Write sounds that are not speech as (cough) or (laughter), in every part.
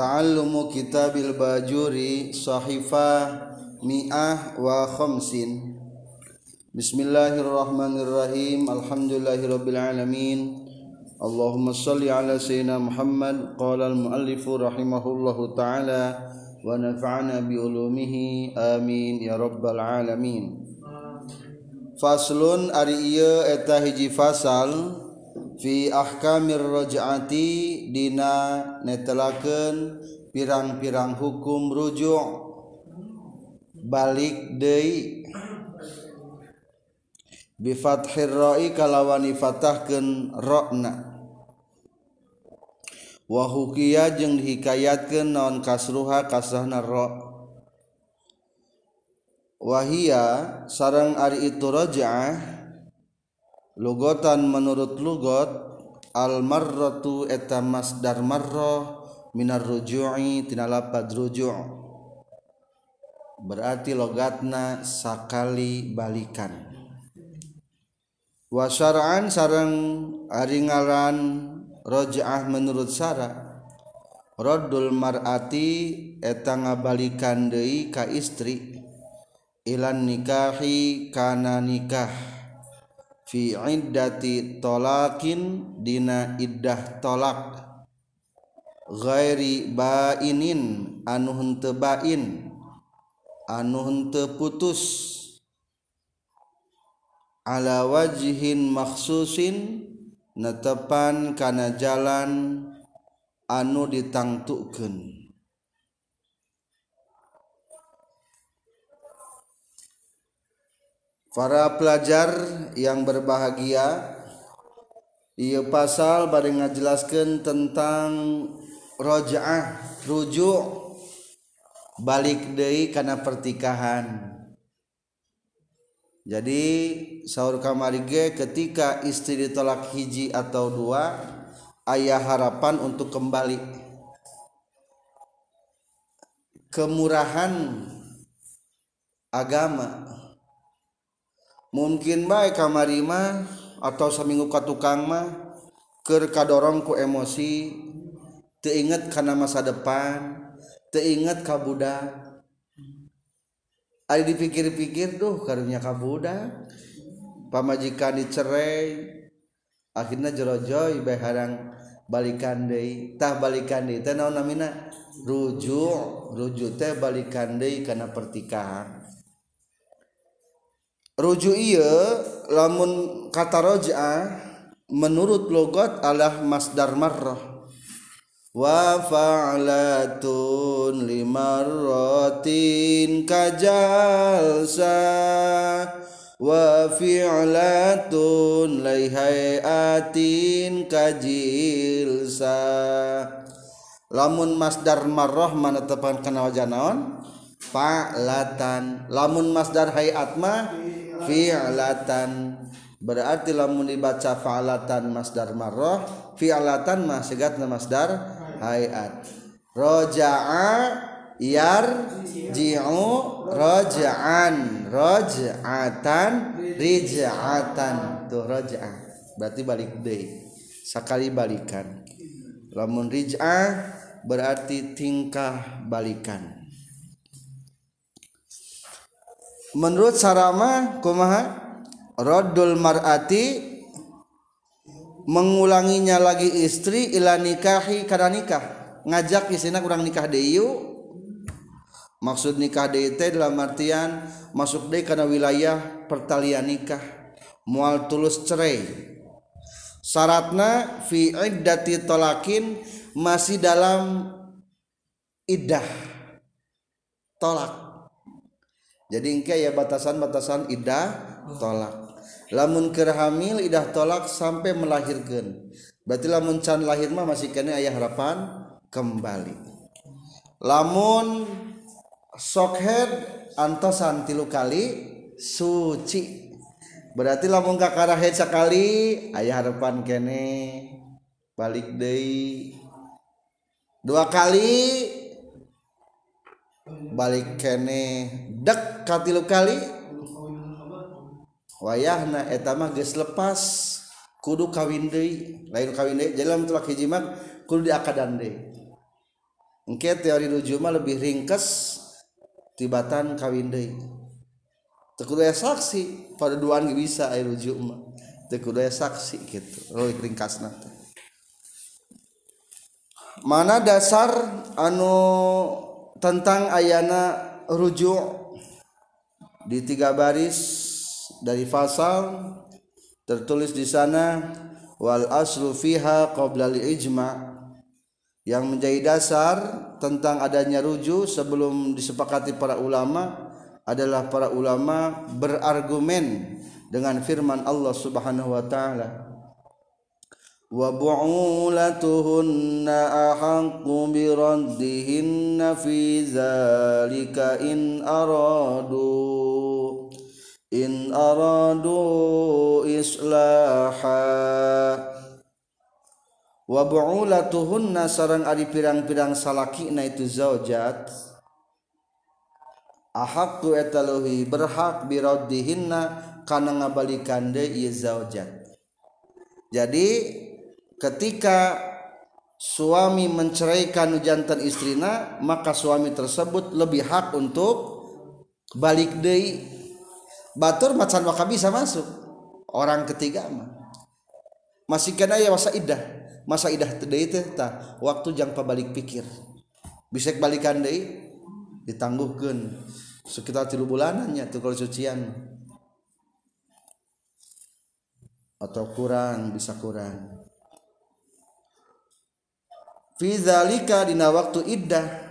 Ta'allumu kitabil bajuri sahifah mi'ah wa khamsin Bismillahirrahmanirrahim Alhamdulillahirabbil alamin Allahumma salli ala sayyidina Muhammad qala al-muallifu rahimahullahu taala wa nafa'ana bi ulumihi amin ya rabbal alamin Faslun ari ieu eta hiji fasal fi ahkamir raj'ati dina netelakeun pirang-pirang hukum rujuk. Balik deui. Bi fathir ra'i kalawan fatahkeun ra'na. Wa hukiya jeung dihikayatkeun naon kasruha kasrahna ra. Wahia sareng ari itu raj'ah lugotan menurut lugot al marratu eta masdar marrah minar ruju'i tina lapad ruju' berarti logatna sakali balikan. Wa syara'an sareng ari ngaran raja'ah menurut syara. Raddul mar'ati eta ngabalikan deui ka istri. Ilan nikahi kana nikah fi iddati tolakin dina iddah tolak ghairi bainin anu henteu bain anu henteu putus. Ala wajihin maksusin netepan kana jalan anu ditangtukeun. Para pelajar yang berbahagia Ia pasal pada ngajelaskan tentang Roja'ah Rujuk Balik deui karena pertikahan. Jadi Sahur kamarige ketika istri ditolak hiji atau dua Ayah harapan untuk kembali. Kemurahan Agama mungkin baik kamarima atau seminggu ke tukang mah ke kadorong ku emosi teinget karena masa depan teinget kabudak ada dipikir-pikir tuh karunya kabudak pamajikan dicerai akhirnya jerojoy beharang balikan deui tah balikan deui. Teh naon namina? Rujuk rujuk teh balikan deui kana pertikahan rujuk iya lamun kata roja'ah menurut logot adalah masdar marrah. Wa fa'latun limarratin kajalsa. Wa fi'latun laihayatin kajilsa. Lamun masdar marrah mana tepan kana wajah naon fa'latan. Lamun masdar hayat mah fi'latan berarti lamun dibaca fa'latan masdar marrah fi'latan mah segatna masdar hayat. Roja'a yar ji'u roja'an. Roja'atan rija'atan. Tuh roja'a. Berarti balik deh. Sekali balikan. Lamun rija'ah berarti tingkah balikan. Menurut sarama kumaha? Rodul mar'ati mengulanginya lagi istri ila nikahi karena nikah. Ngajak istina kurang nikah deyu maksud nikah deui teh dalam artian masuk deui karena wilayah pertalian nikah. Mual tulus cerai. Syaratna fi iddati tolakin masih dalam iddah. Tolak jadi engke ya batasan-batasan idah tolak. Lamun kerhamil idah tolak sampai melahirkan berarti lamun can lahir mah masih kena ayah harapan kembali. Lamun sokhead antosan tilu kali suci. Berarti lamun kakara head sekali ayah harapan kene. Balik deh dua kali balik kene dek katilu kali. Wayahna etama geus lepas. Kudu kawin deui. Lain kawin deui jadi lamun tulak hiji mah kudu diakadan deui. Engke teori nuju mah lebih ringkes tibatan kawin deui. Teu kudu aya saksi pada duaan ge bisa aya nuju mah. Teu kudu aya saksi kitu leuwih ringkasna teh. Mana dasar anu tentang ayana rujuk di tiga baris dari fasal tertulis di sana wal aslu fiha qabla ijma' yang menjadi dasar tentang adanya ruju sebelum disepakati para ulama adalah para ulama berargumen dengan firman Allah Subhanahu wa taala وبعولتهن أحق بردهن في ذلك إن أرادوا إن أرادوا إصلاحا. wabulatuhunna sarang ari pirang-pirang salaki na itu zaujat ahakku etalohi berhak biraddihinna kana ngabalikan deui zaujat jadi ketika suami menceraikan jantan istrina maka suami tersebut lebih hak untuk balik deui batur macan maka bisa masuk. Orang ketiga mah. Masih kena ya masa iddah masa idah deui teh tah waktu jang pabalik pikir. Bisa balikan deui ditangguhkeun. Sekitar tilu bulanan nya tuh kalau sucian atau kurang bisa kurang fi zalika dina waktu iddah.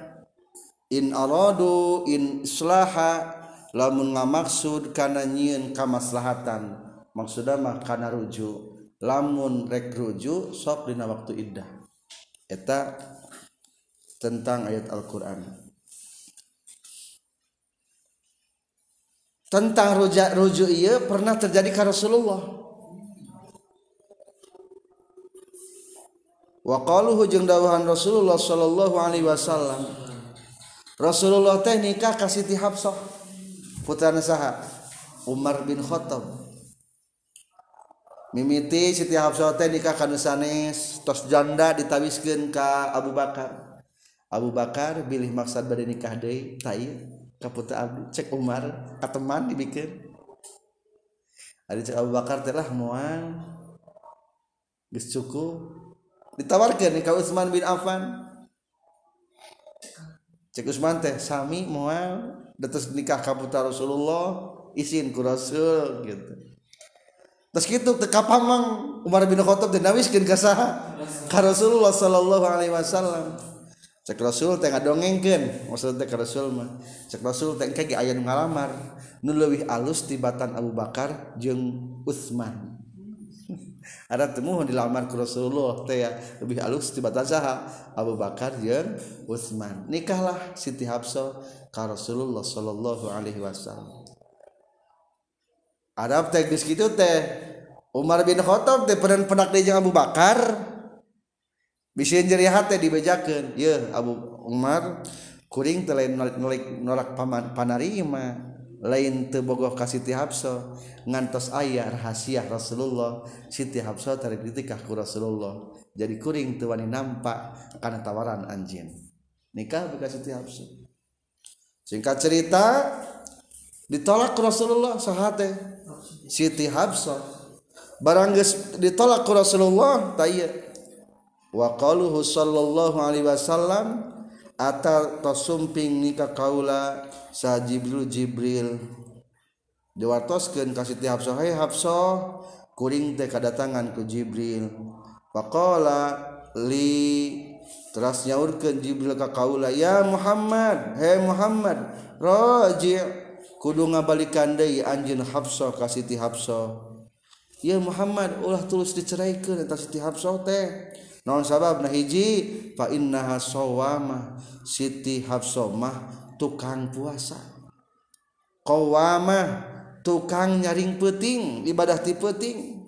In aradu in islaha lamun ngamaksud kana nyieun kamaslahatan. Maksudna mah kana rujuk. Lamun rek ruju sok dina waktu iddah. Eta tentang ayat Al-Qur'an. Tentang rujuk rujuk iya pernah terjadi ke Rasulullah waluhujung dawuhan Rasulullah sallallahu Alaihi Wasallam. Rasulullah teh nikah ka Siti Hafsah putrana saha Umar bin Khattab. Mimiti Siti Hafsah teh nikah kana sanes tos janda ditawiskeun ka Abu Bakar. Abu Bakar bilih maksad bade nikah deui tai ka putra abdi cek Umar ka teman dibikeun. Ari cek Abu Bakar teh lah moal geus cukup. ditawarkan ka Utsman bin Affan. Cek Utsman teh sami moal datus nikah ka putra Rasulullah izin ku Rasul gitu. Terus gitu teka pamang Umar bin Khattab dan nawiskeun ka saha ka Rasulullah sallallahu alaihi wasallam. Cek Rasul teh ngadongengkeun maksudnya ka Rasul mah. Cek Rasul teh engke ge aya nu ngalamar nu leuwih alus tibatan Abu Bakar jeung Utsman ada temuhun dilamar ke Rasulullah teh ya lebih alus tibatan saha Abu Bakar jeung Utsman. Nikahlah Siti Hafsah ka Rasulullah sallallahu alaihi wasallam. Arab teh geus kitu teh Umar bin Khattab teh pernah penak deui Abu Bakar. Bisa jadi hati dibejakeun. Ye Abu Umar kuring teh lain norak paman panarima. lain tebogoh ka Siti Hafsah ngantos ayah rahasia Rasulullah Siti Hafsah tarik ditikah ku Rasulullah. Jadi kuring teu wani nampak kana tawaran anjeun. Nikah ka Siti Hafsah singkat cerita ditolak ku Rasulullah sahate Siti Habsah barang ditolak ku Rasulullah taya wa qaluhu sallallahu alaihi wasallam atal tasumping nikah kaula sa Jibril diwatoskeun ka Siti Hafsah hey Hafsah kuring teh kadatangan ku Jibril. Faqala li teras nyaurkeun Jibril ka kaula ya Muhammad he Muhammad raji. Kudu ngabalikan deui anjeun Hafsah ka Siti Hafsah. Ya Muhammad ulah tulus diceraikeun eta Siti Hafsah teh. Naon sababna hiji fa innaha sawama. Siti Hafsah mah tukang puasa. Qawamah tukang nyaring peuting ibadah ti peuting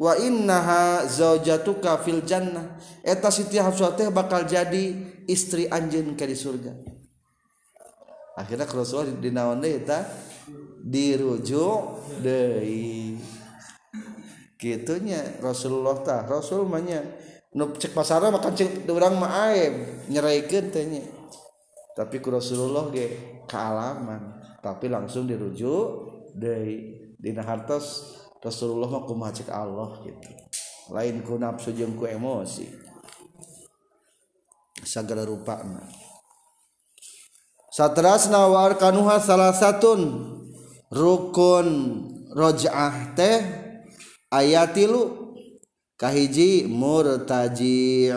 wa innaha zaujatuka fil jannah. Eta Siti Hafsah teh bakal jadi istri anjeun ke di surga. Akhirnya Rasulullah dinaon deui eta? Dirujuk deui. Kitunya Rasulullah tah Rasul nu cek pasar makan cek orang mah aib nyeraikan tanya tapi ku Rasulullah ge kealaman tapi langsung dirujuk dari dina hartos Rasulullah mah kumaha cek Allah gitu. Lain ku nafsu jeung ku emosi. Sagala rupana satrasna war kanuha salah satun. Rukun rojah teh ayatilu kahiji murtaji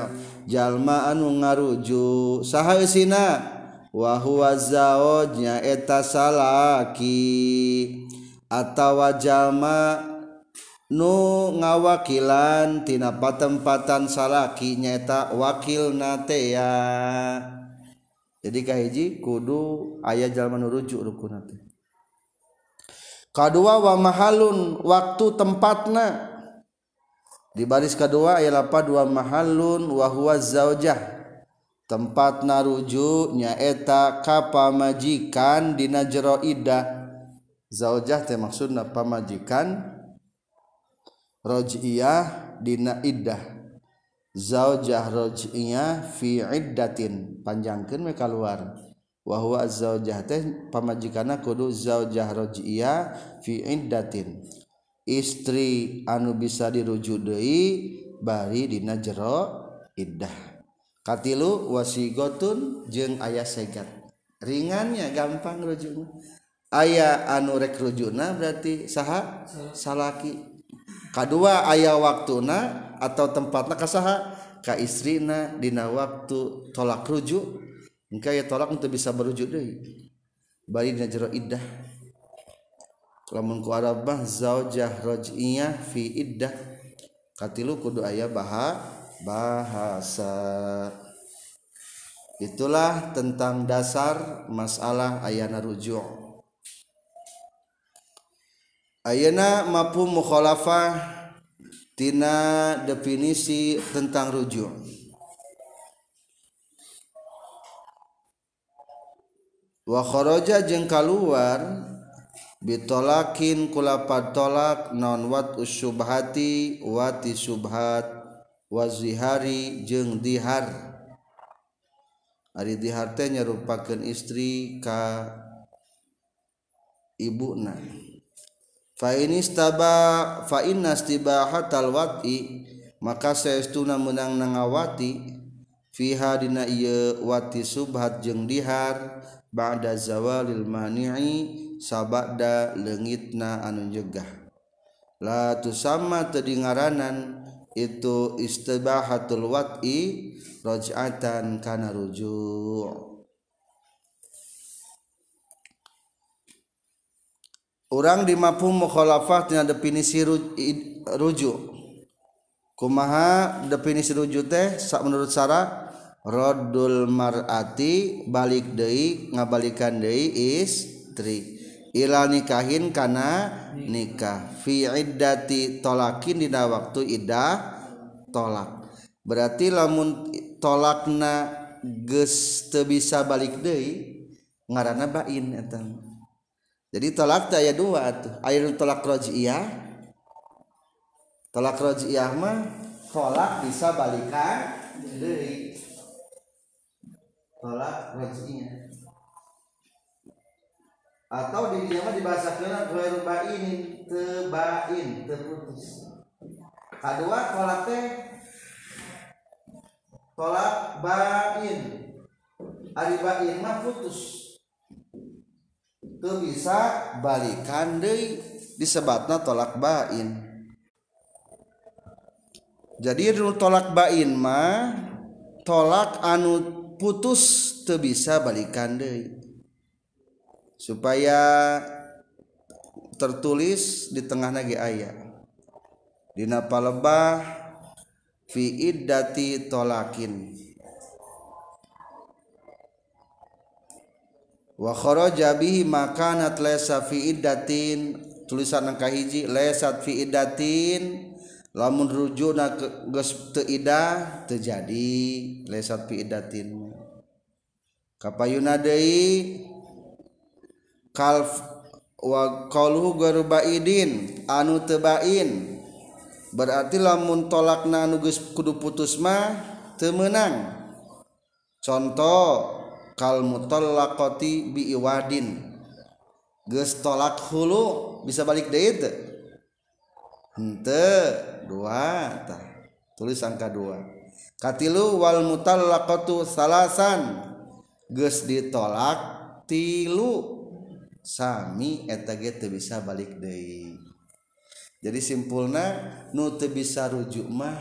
jalma anu ngaruju saha eusina wa huwa zawjnya eta salaki atawa jalma nu ngawakilan tina patempatan salaki nyata wakil natea jadi kahiji kudu ayah jalma nu rujuk rukun nate kadua wa mahalun waktu tempatna. di baris kedua ialah dua mahalun wahwa zaujah. Tempat naruju nyaeta kapa majikan dina jero ida. Zaujah teh maksudna pamajikan rojiyah dina iddah zaujah rojiyah fi iddatin. Panjangkeun we kaluar. Wahwa zaujah teh pamajikanna kudu zaujah rojiyah fi iddatin. istri anu bisa dirujudei bari dina jero iddah. Katilu wasigotun jeung ayah segat ringannya gampang rujuk ayah anu rek rujuna berarti saha? Salaki. Kedua ayah waktuna atau tempatna kasaha ka istrina dina waktu tolak rujuk. Engka ya tolak untuk bisa berujuk deui bari dina jero iddah. Lamun ku arabah zaujah raj'iyah fi iddah. Katilu kudu aya baha bahasa. Itulah tentang dasar masalah ayana rujuk ayana mafhum mukhalafah tina definisi tentang rujuk wa kharaja jeung kaluar bitolakin kulapad tolak non wat usubhati wati subhat wazihari jeung dihar. Ari dihar teh nyarupakeun istri ka ibuna. Fa inistaba fa innastibahatal wati maka saestuna meunang nangawati fiha dina ieu wati subhat jeung dihar ba'da zawalil mani'i sabada lengitna anu jegah la sama tadi ngaranan itu istibahatul wat'i raj'atan kana rujuk orang di mafhum mukhalafah tina definisi rujuk kumaha definisi rujuk teh menurut Sarah Rodul mar'ati balik deui ngabalikan deui istri. Ila nikahin kana nikah. Fi iddati tolakin dina waktu iddah tolak. Berarti lamun tolakna teu bisa balik deui ngaranna bain eta. Jadi tolak teh aya dua atuh. Aya tolak raj'iyah tolak raj'iyah mah tolak bisa balikan deui tolak raj'iyah atau di dia mah dibahasakeun ghairu bain tebain terputus. Kedua tolak teh tolak bain. Ari bain mah putus. Teu bisa balikan deui disebatna tolak bain. Jadi tolak bain mah tolak anu putus teu bisa balikan deui supaya tertulis di tengah nagi ayat dina palebah fi iddati tolakin. Wa kharaja bihi makanat laysa fi iddatin. Tulisan angka hiji laysat fi iddatin. Lamun rujuna geus teu idah terjadi laysat fi iddatin kapayuna deui. Kalf wa qaluhu garubaidin anu tebain. Berarti lamun tolakna anu geus kudu putus mah teu meunang. Contoh kal mutallaqati bi iwadin geus tolak hulu bisa balik deui teu. Henteu dua tah. Tulis angka dua. Katilu wal mutallaqatu salasan. geus ditolak tilu. Sami eta ge teu bisa balik deui. Jadi simpulna nu teu bisa rujuk mah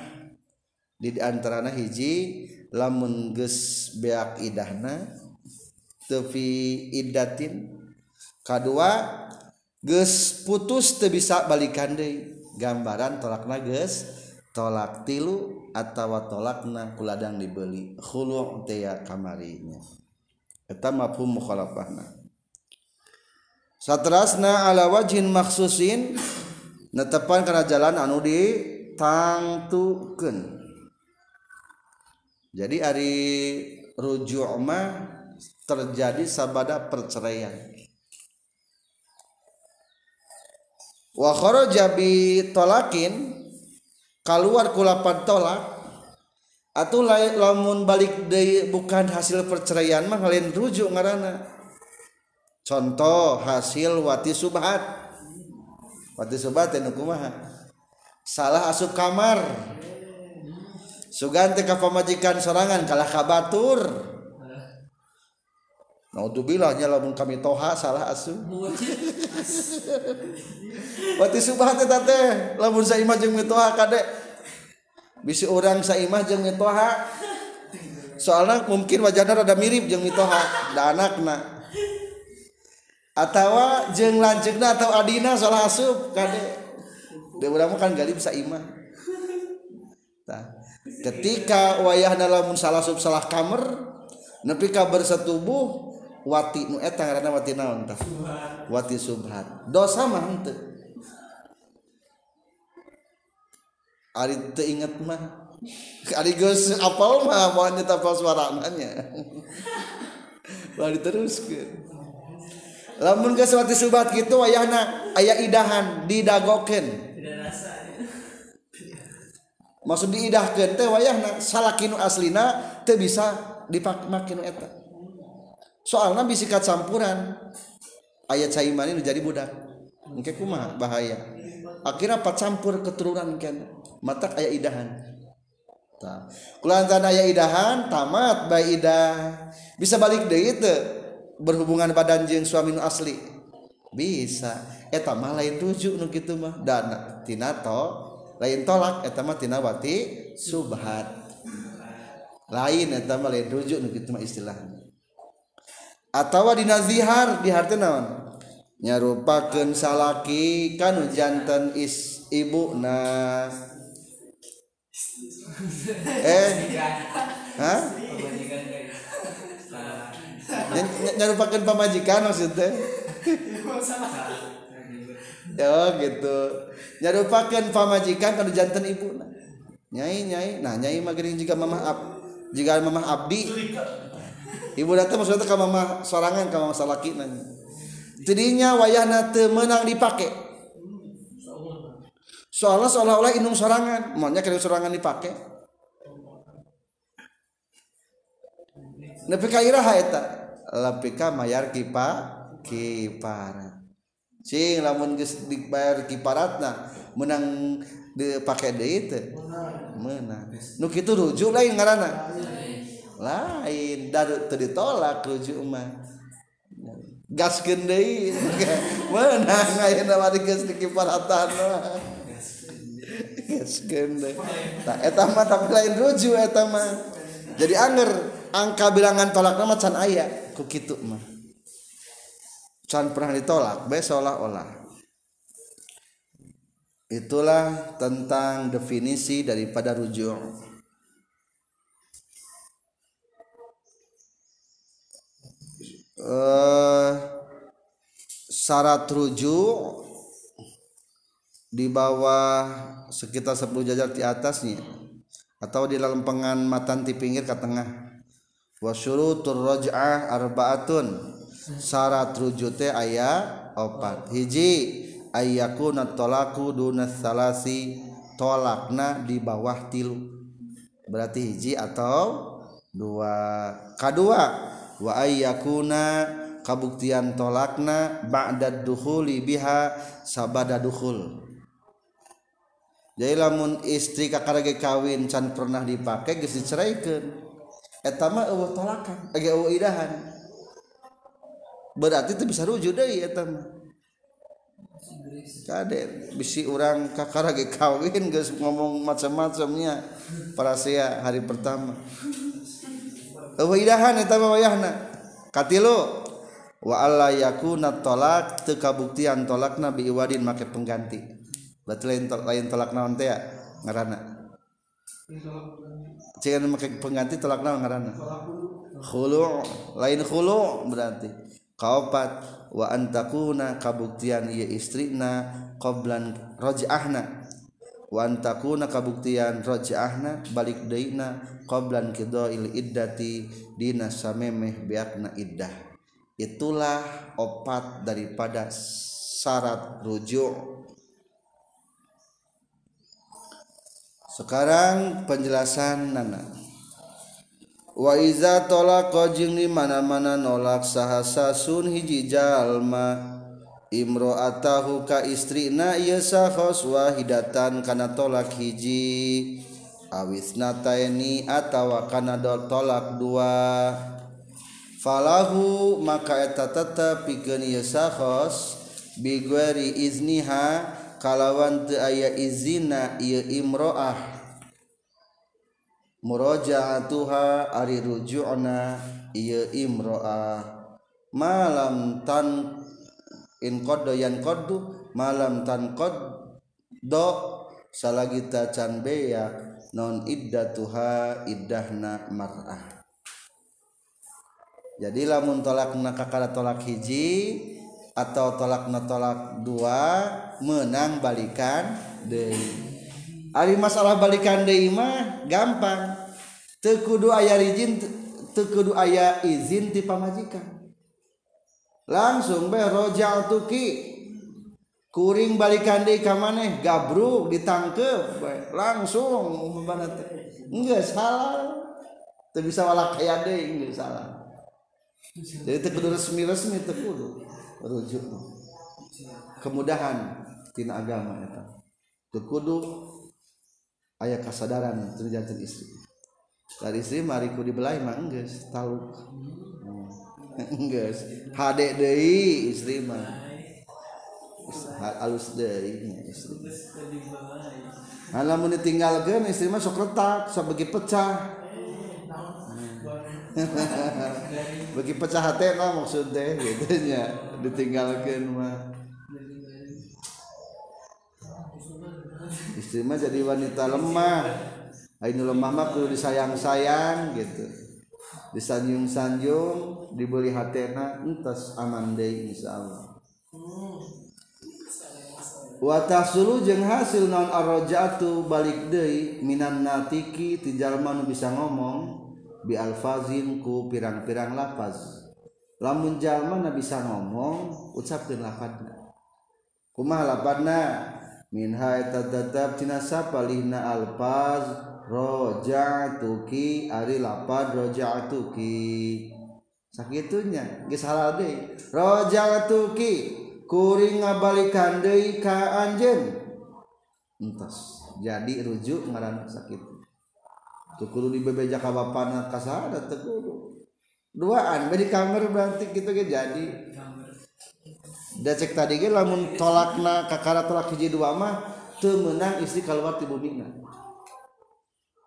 di antarana hiji lamun geus beak idahna teu fi iddatin. Kadua geus putus teu bisa balikan deui. Gambaran tolakna geus tolak tilu atau tolakna kuladang dibeli khulu teh kamarinya. Eta mafhum mukhalafahna. Satrasna ala wajhin maksusin netepan karena jalan anu di tangtukeun jadi hari rujuk mah terjadi sabada perceraian. Wa kharaja bi tolakin keluar kulapan tolak atau lamun balik deui bukan hasil perceraian mah lain rujuk ngaranna. Contoh hasil wati subhat. Wati subhat teh kumaha? Salah asup kamar. Sugan teh ka pamajikan sorangan kalah ka batur. Naudzubillah nya lamun kami toha salah asup. Wati subhat. (laughs) Teh teh lamun saimah jeung mitoha kadek bisi orang saimah jeung mitoha. Soalnya mungkin wajahnya rada mirip jeung mitoha da anakna. Atawa jeung lanceukna atau adina salah asup kade. Dia kan kan galib saimah. Tah. Ketika wayahna lamun salah sub salah kamar nepi ka bersetubuh wati nu eta ngaranna wati naon tah? Wati subhat. Dosa mah henteu. Ari teu inget mah. Ari geus apal mah moal nya suarana nya. Lah (laughs) diteruskeun. Lamun geus waktu subat kitu wayahna aya idahan didagokeun. Maksud diidahkeun teh wayahna salakinu aslina teu bisa dipakai eta. Soalna bisikat campuran ayat caimani mani jadi budak. Engke kumaha bahaya. Akhirnya pacampur keturunan kena. mata aya idahan. Kulantan aya idahan tamat bayi idah. Bisa balik deh itu berhubungan badan jeng suami nu asli. Bisa. Eta mah lain rujuk nu gitu mah. Dana tina to lain tolak eta mah tina wati subhat. Lain eta mah lain rujuk nu gitu mah istilahnya atau dina zihar di harteu naon? Nyarupakeun salaki kanu janten is ibu na eh. Hah? Nyarupakan pamajikan maksudnya? Ya gitu. Nyarupakan pamajikan kalau jantan ibu nyai nyai. Nah nyai magering jika mama ab jika mama abdi. Ibu datang maksudnya ke mama sorangan ke mama salaki nanya. Jadinya wayah nate menang dipakai soalnya seolah-olah inung sorangan. Maunya kira sorangan dipakai Nepi kairah eta? Lapika mayar kipa kiparat. Cing lamun geus dibayar kiparatna menang dipakai deui teh. Menang nu kitu rujuk lain ngaranna? Lain. Dar teu ditolak rujuk mah. Gaskeun deui. (laughs) Menang ayeuna mah geus dikiparatan gaskeun deui tah eta mah tapi lain rujuk eta mah. Jadi anger angka bilangan tolak nama can ayah ku kitu mah. Can pernah ditolak be seolah-olah itulah tentang definisi daripada rujuk. Uh, syarat rujuk di bawah sekitar 10 jajar di atasnya atau di lempengan matan di pinggir ke tengah. Wa syurutur raj'ah arbaatun. Syarat rujute aya opat. Hiji ayyakuna talaku dunas salasi. Tolakna di bawah tilu. Berarti hiji atau dua. Kedua wa ayyakuna kabuktian tolakna ba'da dukhuli biha sabada dukhul jadi lamun istri kakarage kawin can pernah dipakai geus diceraikeun eta mah eueuh tolakan age eueuh idahan. Berarti itu bisa rujuk deui eta mah. Bisi orang kakak lagi kawin guys ngomong macam-macamnya. Para saya hari pertama. Wahidahan eta mah wayahna. Katilu wa alla yakuna tolak teu kabuktian tolakna bi iwadin make pengganti berarti lain to, lain tolak naon teh ya ngaranna? Jangan make pengganti tolak naon ngaranna? Khulu. Lain khulu berarti. Kaopat wa antakuna kabuktian ieu istrina qablan raj'ahna wa antakuna kabuktian raj'ahna balik deuna qablan qidail iddati dina samemeh biakna iddah. Itulah opat daripada syarat rujuk sekarang penjelasan nana. Waiza tolak kojeng di mana-mana nolak sahasa sun hiji jalma imro'atahu ka istrina ieu sahos wahidatan kana tolak hiji. Awis nataini atawa kana tolak dua. Falahu maka eta tetep pikeun ieu sahos bigweri izniha kalawan teu aya izina ieu imroah. Murajaatuha ari rujuna ieu imroah. Malam tan in qadda yan qaddu malam tan qad do salagita can beya non iddatuha iddahna mar'ah. Jadi lamun tolak nakakala tolak hiji atau tolak notolak dua menang balikan deh Ari masalah balikan deh mah gampang. Tekudu ayah izin tekudu ayah izin ti pamajikan. Langsung be rojal tuki. Kuring balikan deh kamaneh gabruk ditangkep langsung umpamana enggak salah. Te bisa walak kayak deh enggak salah. Jadi tekudu resmi resmi tekudu rujuk. Kemudahan tina agama eta teu kudu ayah kasadaran terjadi istri. Dari istri mariku dibelai mah enggeus tahu. (laughs) Enggeus. Hade deui istri mah. Alus deui istri. Alamun ditinggalkan istri mah sok retak, sok pecah. (laughs) bagi pecah hati lah maksudnya gitu nya ditinggalkan mah istri mah jadi wanita lemah. Ini lemah mah perlu disayang-sayang gitu. Disanjung-sanjung dibeli hatena entas aman deh insyaallah wa tahsulu jeung hasil naon arrojatu balik deui minan natiki ti jalma nu bisa ngomong bialfazinku pirang-pirang lafaz. Lamun jalma bisa ngomong ucapkan lafadna. Kumah lafadna? Min haita tetap cina sapalihna alfaz roja'atuki ari lapad roja'atuki sakitunya geus halal deui. Roja'atuki kuring ngabalikan deui ka anjeun. Entos jadi rujuk ngaran sakitu kudu dibebeja ka bapana kasada teu kudu. Duaan bari kamar berarti kitu ge jadi. Da cek tadi ge lamun tolakna kakara tolak hiji dua mah teu meunang istri keluar ti bumina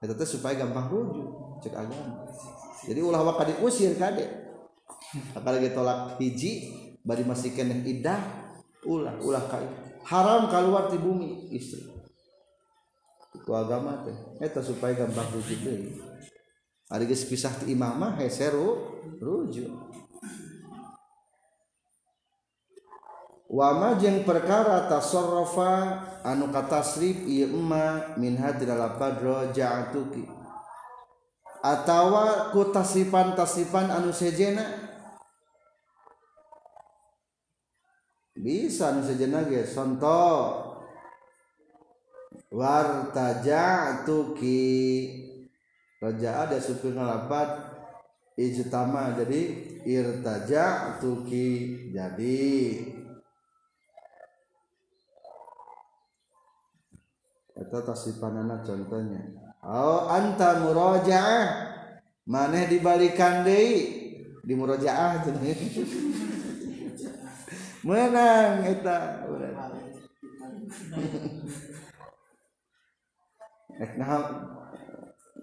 eta teh supaya gampang rujuk cek agama. Jadi ulah wa kadi usir kade. Kakara ge tolak hiji bari masih keneh idah ulah ulah kai haram keluar ti bumi istri. ku agama teh. Eta supaya gampang rujuk deui. Ari geus pisah ti imam mah hese rujuk. Wama jeung perkara tasarrafa anu katasrif ieu emma min hadil padro ja'atuki atawa ku tasrifan-tasrifan anu sejena. Bisa anu sejena ge contoh wartaja tuki raja ada supir ngalapat ijtama jadi irtaja tuki jadi itu tasipanana contohnya. Oh anta murajaah. Maneh dibalikan deui? Di murojaah (laughs) menang nah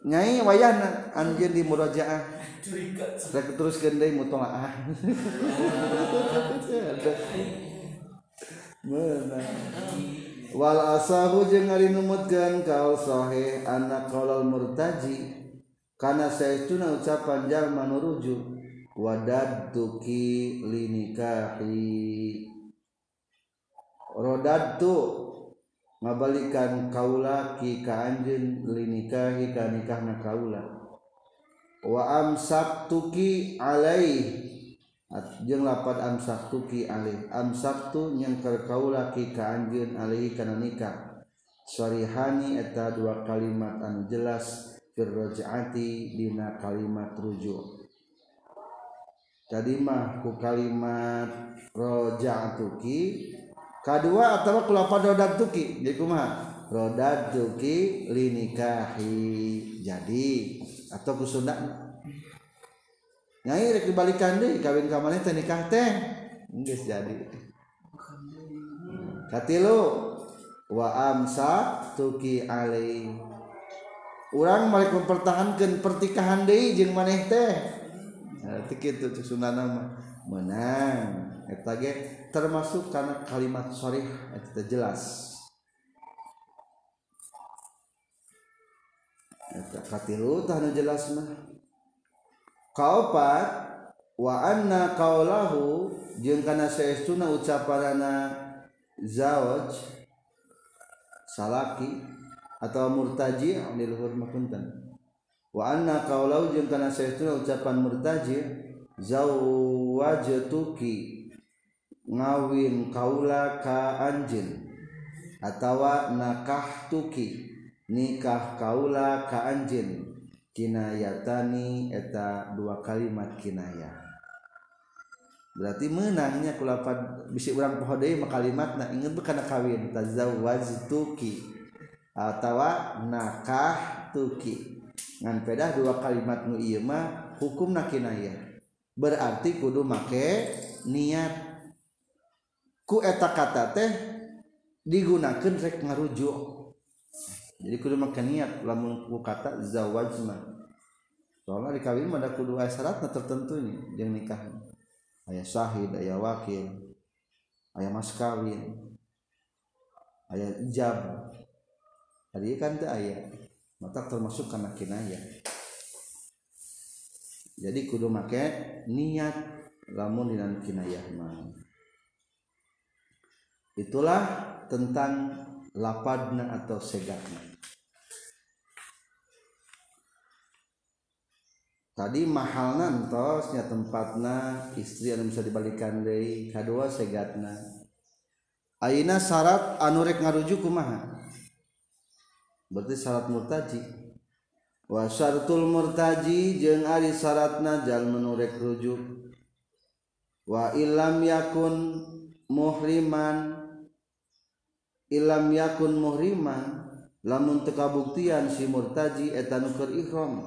nyai wayana anjir di murajaah. Rek terus gendai mutolaah Mana (laughs) wal asahu jeung ari numutkeun kaul sahih anak qaulul murtaji kana saestuna ucapan jalma nu rujuk wadadtuki linikahi rodadtu ngabalikan kaula ki ka anjeun linikahi ka nikahna kaula. Wa amsaktuki alai jeung lapad amsaktuki alai amsaktu nyangker kaula ki ka anjeun alaihi kana nikah. Sarihani eta dua kalimat anu jelas fir raj'ati dina kalimat rujuk tadi mah ku kalimat roja'tuki kedua atau kulafat rodad tuki jadi kumaha? Rodad tuki linikahi jadi atau kusunda nyai rek dibalikan deh kawin kamalnya teh nikah teh nggak jadi. Katilu wa amsa tuki alai. Orang malik mempertahankan pertikahan deh jeng maneh teh. Nah, itu sunana menang. Eta ge termasuk karena kalimat sharih eta jelas. Eta katilu tah jelas mah. Kaopat wa anna qaulahu jeung kana saestuna ucapanana zawaj salaki atau murtaji mah punten. Wa anna qaulau jeung kana saestuna ucapan murtaji zawajtuki ngawin kaula ka anjin atawa nakah tuki nikah kaula ka anjin kinayatani eta dua kalimat kinayah berarti menangnya kulapan bisi orang pohodai mah nah ingat bukan kawin tazawwaz tuki atawa nakah tuki ngan pedah dua kalimat nu iya mah hukum nakinaya berarti kudu make niat. Ku eta kata teh digunakan rek ngarujuk. Jadi kudu make niat lamun ku kata zawaj mah soalnya di kawin ada kudu aya syaratna tertentu ini jeung nikah. Aya syahid aya wakil aya mas kawin aya ijab. Tadi kan teh aya mata termasuk karena kinayah jadi kudu make niat lamun dinan kinayah mah itulah tentang lapadna atau segatna. Tadi mahal nantosnya tempatna istri anu bisa dibalikan dari kedua segatna. Aina syarat anurek ngarujuk kumaha? Berarti syarat murtaji. Wa syaratul murtaji jeung ari syaratna jal menurek rujuk. Wa ilam yakun muhriman Ilam yakun muhriman lamun tekabuktian si murtaji eta nuker ihram.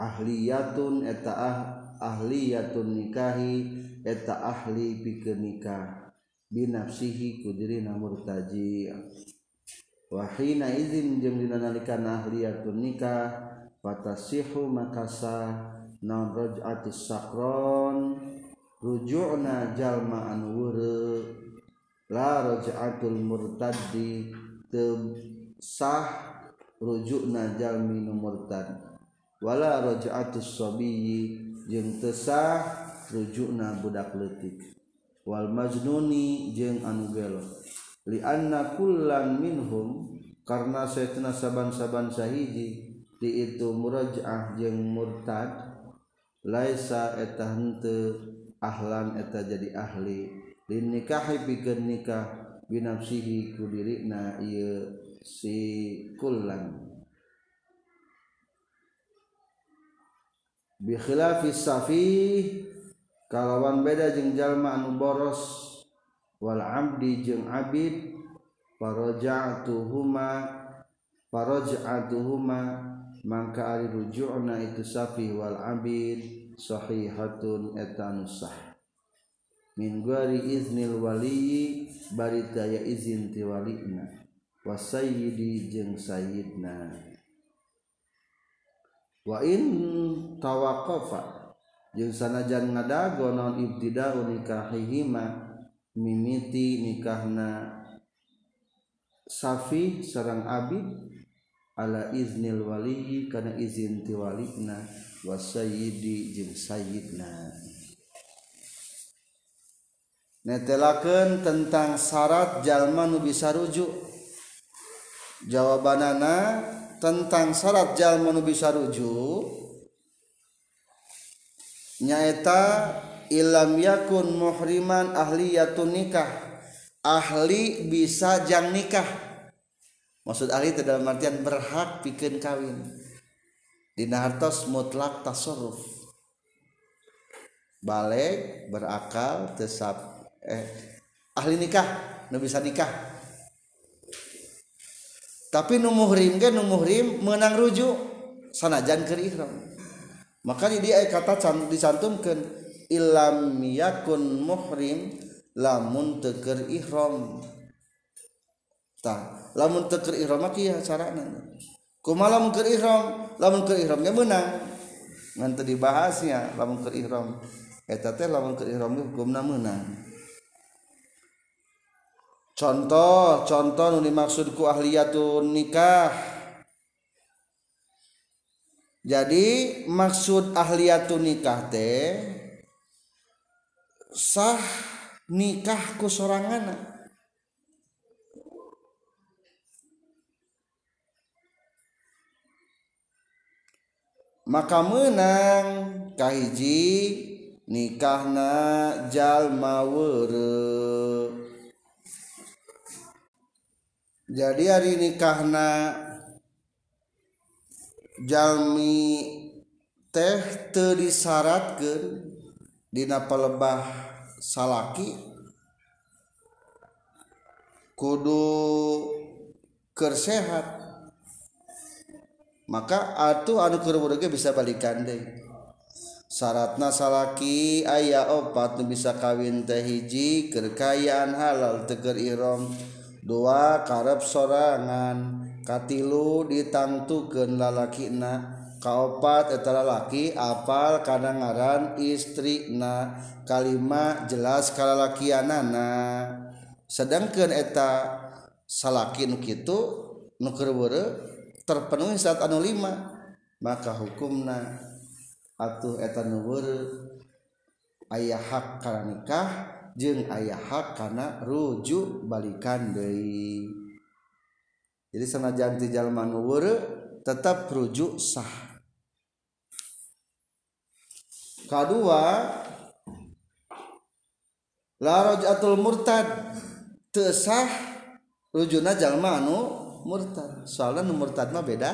Ahliyatun eta ah, ahliyatun nikahi eta ahli pikeun nikah. Binafsihi ku dirina murtaji. Wahina izin jeung dina nalika ahliyatun nikah fatasihu makasa non raj'atus sakron rujuna jalma anu wureuk la raj'atul murtaddi sah rujukna jalmi nu murtad. Wala raj'atus sabiyyi jeung teu sah rujukna budak leutik. Wal majnuni jeung anu gelo. Li anna kullan minhum karena saytuna saban-saban sahiji di itu muraja'ah jeung murtad laisa eta henteu ahlan eta jadi ahli. lin nikahi pikeun nikah binafsihi ku dirina ieu si kullan. Bi khilafi safih kalawan beda jeung jalma anu boros. Wal abdi jeung abid faraja'tuhuma faraja'tuhuma mangka ari rujukna itu safih wal abid sahihatun etanusah min guari iznil waliyi bari daya izin ti walina wasayyidi jeung sayyidna. Wa in tawaqafa jeung sanajan ngadago non ibtida'u nikahihima mimiti nikahna. Safi sarang abid ala iznil waliyi kana izin ti walina wasayyidi jeung sayyidna. Netelakeun tentang syarat jalma nu bisa rujuk. Jawabanana tentang syarat jalma nu bisa rujuk nyaeta ilam yakun muhriman ahliyatun nikah. Ahli bisa jang nikah. Maksud ahli itu dalam artian berhak bikin kawin. Dina hartos mutlak tasarruf. Balik berakal tesap eh ahli nikah nu bisa nikah. Tapi nu muhrim ge nu muhrim menang rujuk sanajan keur ihram. Maka di dia kata dicantumkan ilam yakun muhrim lamun teker ihram. Tah lamun teker ihram mah kieu carana kumaha lamun keur ihram? Lamun keur ihram ge meunang ngan dibahasnya lamun keur ihram. Eta teh lamun keur ihram hukumna meunang contoh contoh nu dimaksudku ahliyatun nikah. Jadi maksud ahliyatun nikah teh sah nikah ku sorangan maka menang kahiji nikahna jalma weureuh jadi hari nikahna jalmi teh teu disyaratkeun dina palebah salaki kudu keur sehat. Maka atuh anu keur ge bisa balikan deui syaratna salaki aya opat nu bisa kawin teh hiji keur halal teger irom dua karep sorangan. Katilu ditangtukeun lalakina. Kaopat eta lalaki apal kadangaran istrina. Kalima jelas kalalakianana. Sedangkan eta salaki nu kitu nu terpenuhi saat anu lima. Maka hukumna atuh eta nu ayah hak kana nikah jeung ayah hak kana rujuk balikan deui. Jadi sanajan ti jalma nu tetap rujuk sah. Kedua la rajatul murtad teu sah rujuna jalma anu murtad. Soalnya nu murtad mah beda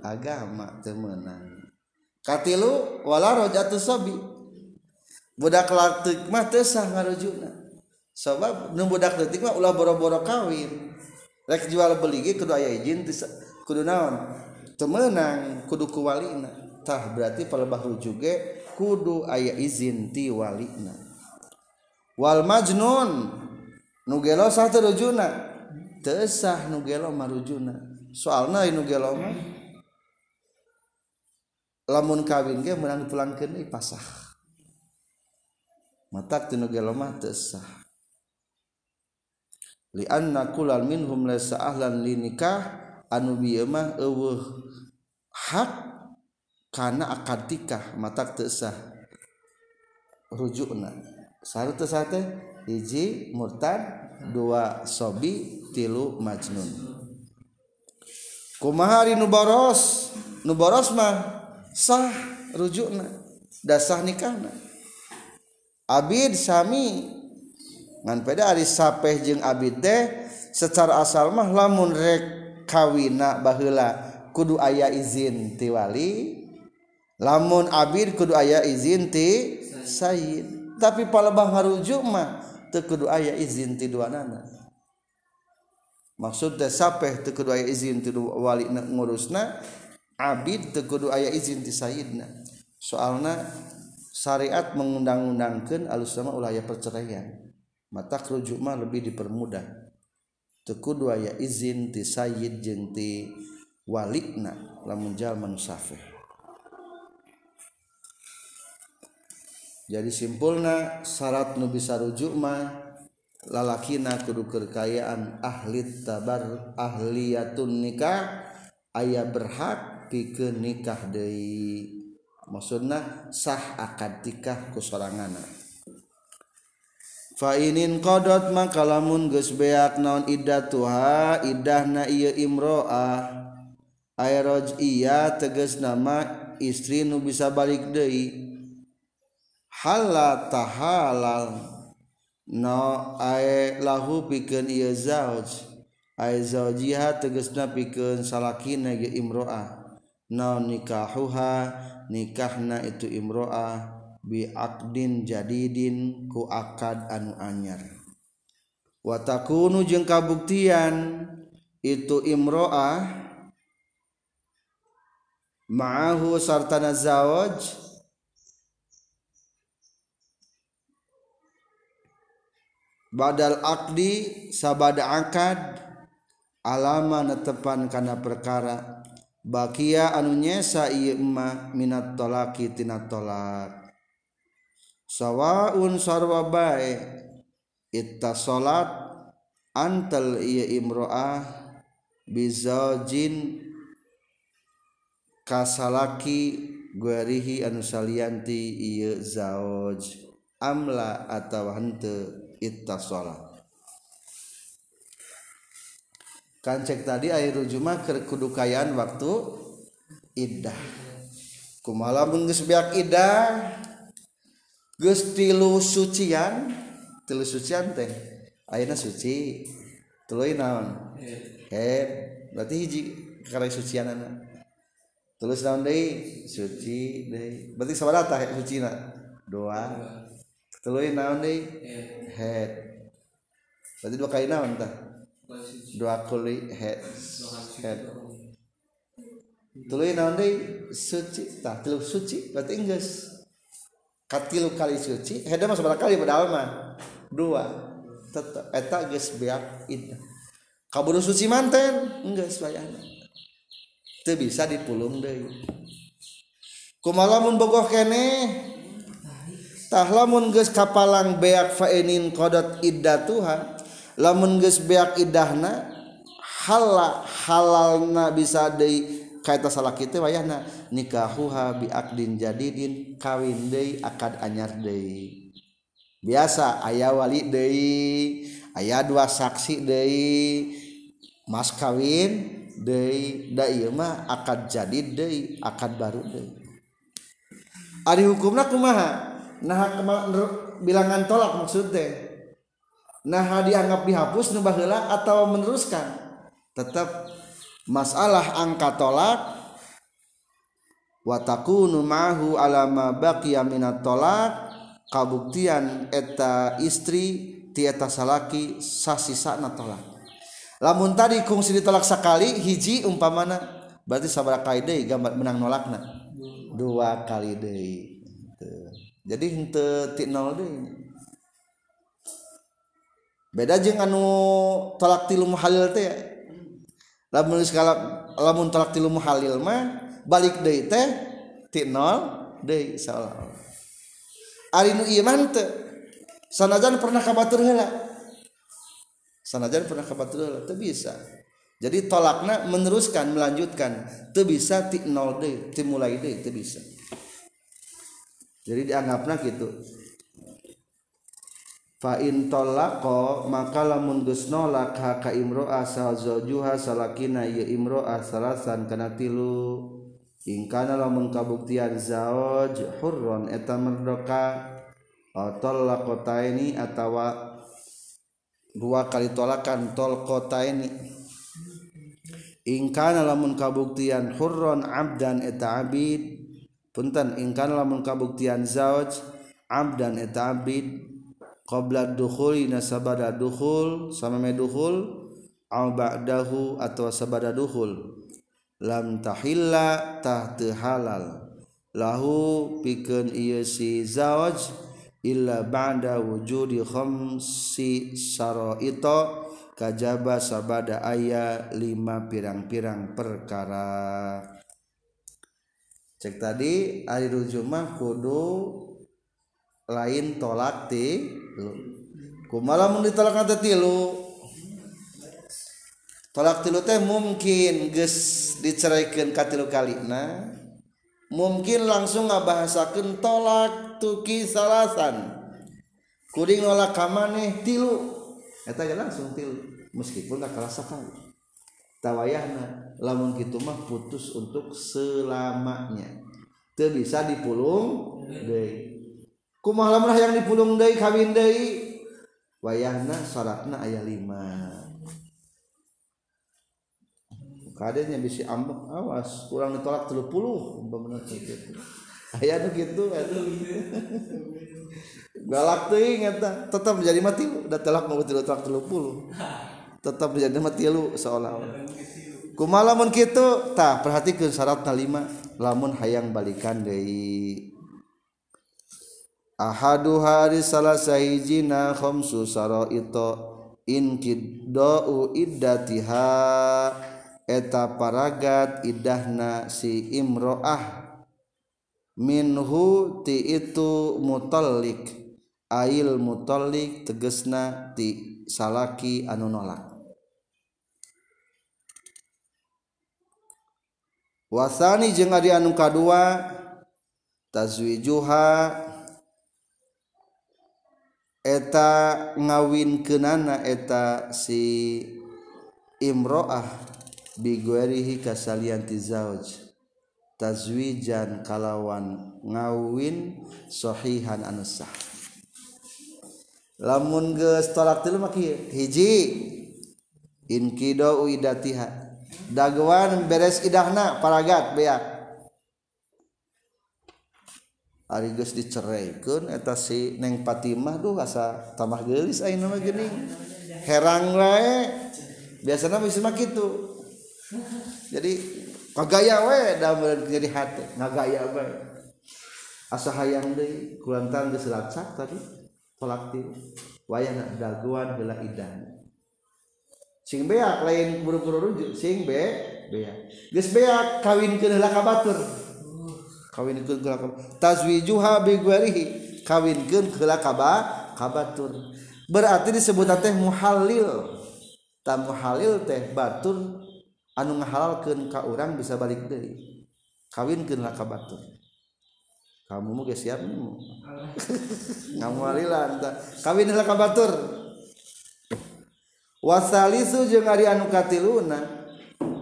agama temenan meunang. Katilu wala rajatul sabi. budak latik mah teu sah ngarujuna. Sabab nu budak latik mah ulah boro-boro kawin. Rek jual beli ge kudu aya izin kudu naon? Temenang kudu ku walina. Tah berarti palebah rujuk ge kudu aya izin ti walina. Wal majnun nu gelo sah teu rujuna. Teu sah nu gelo marujuna soalna nu gelo mah. Lamun kawin ge meunang dipulangkeun pasah. matak tinu gelomah tesah li anna kulal minhum laysa ahlan li nikah anu bieu mah eueuh hak kana akad nikah matak tesah rujukna. Sarta sate hiji murtad dua sobi tilu majnun. Kumaha nu boros? Nu boros mah sah rujukna dasah nikahna. Abid Sami. Ngan peda ari sapeh jeung abid teh secara asal mah lamun rek kawina baheula kudu aya izin ti wali. Lamun abid kudu aya izin ti sayyid tapi palebah ngarujuk mah teu kudu aya izin ti duanana maksud teh sapeh teu kudu aya izin ti wali ngurusna abid teu kudu aya izin ti sayyidna soalna syariat mengundang-undangkan alus nama ulah perceraian. Mata kerujuk mah lebih dipermudah. Teku dua ya izin ti sayyid jeung ti walikna lamun jalma jadi simpulna syarat nu bisa rujuk mah lalakina kudu kekayaan ahli tabar ahliyatun nikah ayah berhak pikeun nikah deui maksudna sah akad nikah ku soranganna fa inin qadot maka lamun geus beak naon iddatuha iddahna ieu imroa aeroj iya teges nama istri nu bisa balik deui. Halal tahalal no ae lahu pikeun ieu zauj. Ae zaujiha tegasna pikeun salakina ieu imroah. Naon nikahuha nikahna itu imro'ah biakdin jadidin ku akad anu anyar. Watakunu jeung kabuktian itu imro'ah ma'ahu sartana zawaj badal akdi sabada akad alama netepan kana perkara bakia anu nyesa ieu emma minat talaqi tina talak sawaun sarwa bae ittasalat antal ieu imro'ah bizajin kasalaki guarihi anu salianti ieu zauj amla atawa henteu ittasalat kancek tadi air ke kekudukayan waktu idah. Kumala geus beak idah geus tilu sucian tilu sucian teh ayeuna suci. Tuluy naon? Head berarti hiji karek sucianana Tulus naon deui? Suci deui. Berarti sabaraha tah sucina? Doa tuluy naon deui? Head berarti dua kali naon tah? Dua kali head head. Tuluy naon deui suci. Tah tilu suci. Berarti geus katilu kali suci head mah sabaraha kali padahal mah dua. Tetep eta geus beak iddah kaburu suci manten? Geus bayana teu bisa dipulung deui kumaha mun bogoh kene? Tah lamun geus kapalang beak faenin qadat iddatuha lamun geus beak idahna hala halalna bisa deui kaita salaki teh wayahna. Nikahuha bi aqdin jadidin kawin deui akad anyar deui. Biasa aya wali deui aya dua saksi deui. Mas kawin deui da ieu mah akad jadid deui akad baru deui. Ari hukumna kumaha? Nah bilangan tolak maksud teh. Nah dianggap dihapus nu baheula atau meneruskan? Tetap masalah angka tolak wa takunu ma'hu ala ma baqiya minat tolak kabuktian eta istri ti eta salaki sasisana tolak. Lamun tadi kungsi ditolak sekali hiji umpamana berarti sabaraha kali deui gambar menang nolakna. Dua. Kali deui. Jadi henteu ti nol deui beda jeung anu tolak tilu muhalil teh. Lamun skala lamun tolak tilu muhalil mah balik deui teh ti nol deui insyaallah ari nu ieu mah teu sanajan pernah kabatur heula. Sanajan pernah kabatur heula teu bisa. Jadi tolakna meneruskan melanjutkan teu bisa ti nol deui ti mulai deui teu bisa. Jadi dianggapna gitu. Fa in talaqa maka lamun geus nolak ha ka imro'ah sazajuha salakina ya imro'ah salasan kana tilu. In kana lamun kabuktian zauj hurron eta merdoka atau ini atawa dua kali tolakan tol kota ini ingkana lamun kabuktian hurron abdan eta abid. Punten ingkana lamun kabuktian zauj abdan eta abid qabla dukhuli nasabada dukhul sama me dukhul au ba'dahu atau sabada dukhul. Lam tahilla tah halal. Lahu pikeun ieu si zawaj illa ba'da wujudi khamsi saraita kajaba sabada aya lima pirang-pirang perkara. Cek tadi ari rujumah kudu lain tolak tilu kumaha mun ditolak teh tilu tolak tilu teh mungkin geus diceraikan ka tilu kalina mungkin langsung ngabahasakeun tolak tuki salasan. Kuring nolak ka maneh tilu eta ge langsung tilu meskipun tak kerasa kali tawayahna lamun kitu mah putus untuk selamanya. Teu bisa dipulung deui. Kumaha hayang dipulung deui kawin deui? Wayahna syaratna aya lima. Kadenya bisa ambek awas kurang ditolak 30 umpamana gitu. Aya nu kitu atuh. Galak teuing eta tetap menjadi mati da telak mau tolak 30 tetap menjadi mati lu seolah-olah. Kumaha lamun kitu tah perhatikeun syaratna lima. Lamun hayang balikan deui Ahadu hari salah sahijina khamsu saraito inkidau iddatiha. Eta paragat idahna si imro'ah. Minhu ti itu mutallik ail mutallik tegesna ti salaki anu nolak. Wasani jeung adi anu kadua tazwijuha eta ngawin kenana eta si imroah biguerihi kasalianti zauj. Tazwijan kalawan ngawin sohihan anusah lamun geus tolak tilu maki hiji inkido idatiha daguan beres idahna paragat beak. Arigus diceraikan etasi neng Fatimah tuh asa tambah gelis ayeuna nama gini herang lae biasanya bisa mah kitu. Jadi kagaya we dalam jadi hati ngagaya we asa hayang deui kulantan geus lacak tadi tolak ti wayang daguan heula idan sing beak lain buru-buru rujuk sing be beak. Geus beak kawinkeun heula ka batur. kawinkeun kula tazwijuha bi gwarihi kawinkeun ka kaba kabatun berarti disebut teh muhalil tak muhalil teh batur anu ngahalalkeun ka urang bisa balik deui. Kawinkeun lah ka batur kamu mau siap mu. (laughs) Ngamualilan kawin lah ka batur. Wasalisu jeung ari anu katiluna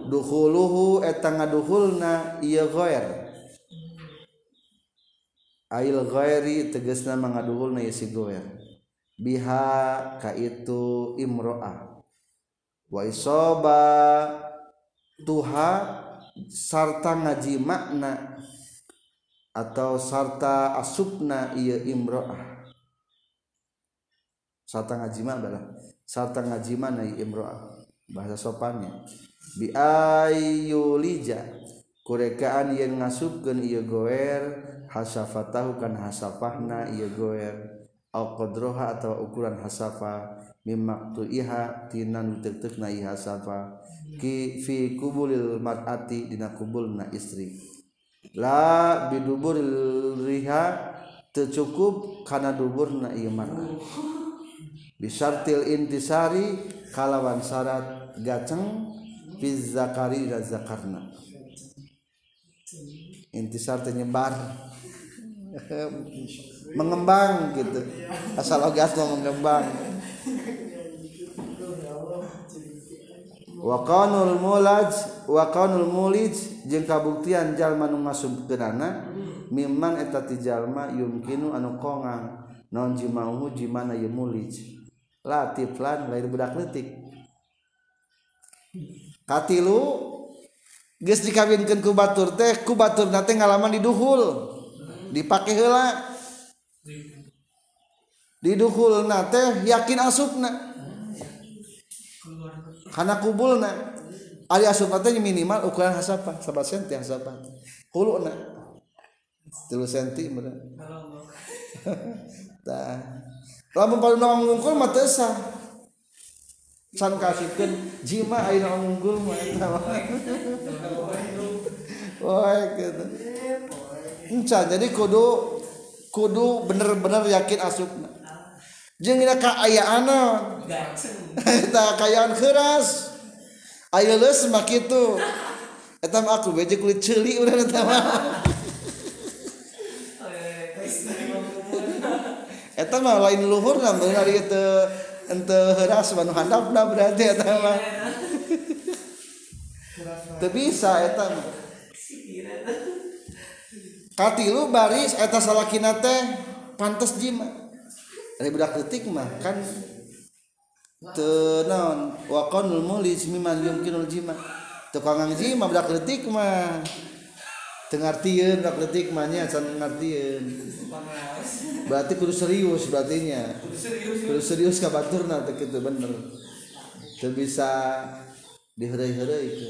dukhuluhu eta ngaduhulna ieu ghair ail ghairi tegasna mangaduhulna ieu si ghair biha ka itu imro'ah wa isoba tuha sarta ngaji makna atau sarta asupna iya imro'ah sarta ngaji adalah sarta ngaji mana imro'ah bahasa sopannya. Bi ayulija kurekaan yang ngasupkan iya goer hasafatahu kan hasafahna iya goer. Au qadroha atau ukuran hasafa mimaktu iha tinan tektekna iha hasafa. Ki fi kubulil mar'ati dina kubulna istri. La biduburil riha tercukup karena duburna ieu mar'ah bisartil intisari kalawan syarat gaceng fi zakari zakarna intisar nyebar (laughs) mengembang gitu. Asal ogas mengembang. Wakanul mulaj wakanul mulij jeung kabuktian jalma nu masubkeunana mimman eta ti jalma yumkinu anu kongang non jimauhu jimana ye latif lan lain budak letik katilu Geus dikawinkeun ku batur teh ku batur nate ngalaman diduhul heula. Di diduhul nate yakin asupna. Karena kubulna. Ari asup nate minimal ukuran hasapa, sabat senti hasapan Kuluna. tilu senti mudah (laughs) tah. Lamun paruna ngungkul mah teu sah. Can kasihkeun jima ayeuna ngungkul mah eta Wah, gitu. Encan, jadi kudu kudu bener-bener yakin asupna. Jeung dina kaayaan eta kaayaan keras. Aya leus mah kitu. Eta mah aku beje kulit ceuli urang eta mah. Eta mah lain luhur namun hari itu berarti bisa mah. Katilu baris eta salakina teh pantas jima Ari budak detik mah kan. Tenon wakonul mulis miman yumkinul jima tukang jima budak detik mah. Teu ngartieun budak detik mah nya can ngartieun. Berarti kudu serius berarti nya. Kudu serius ka baturna teh kitu bener. Teu bisa diheureuy-heureuy itu.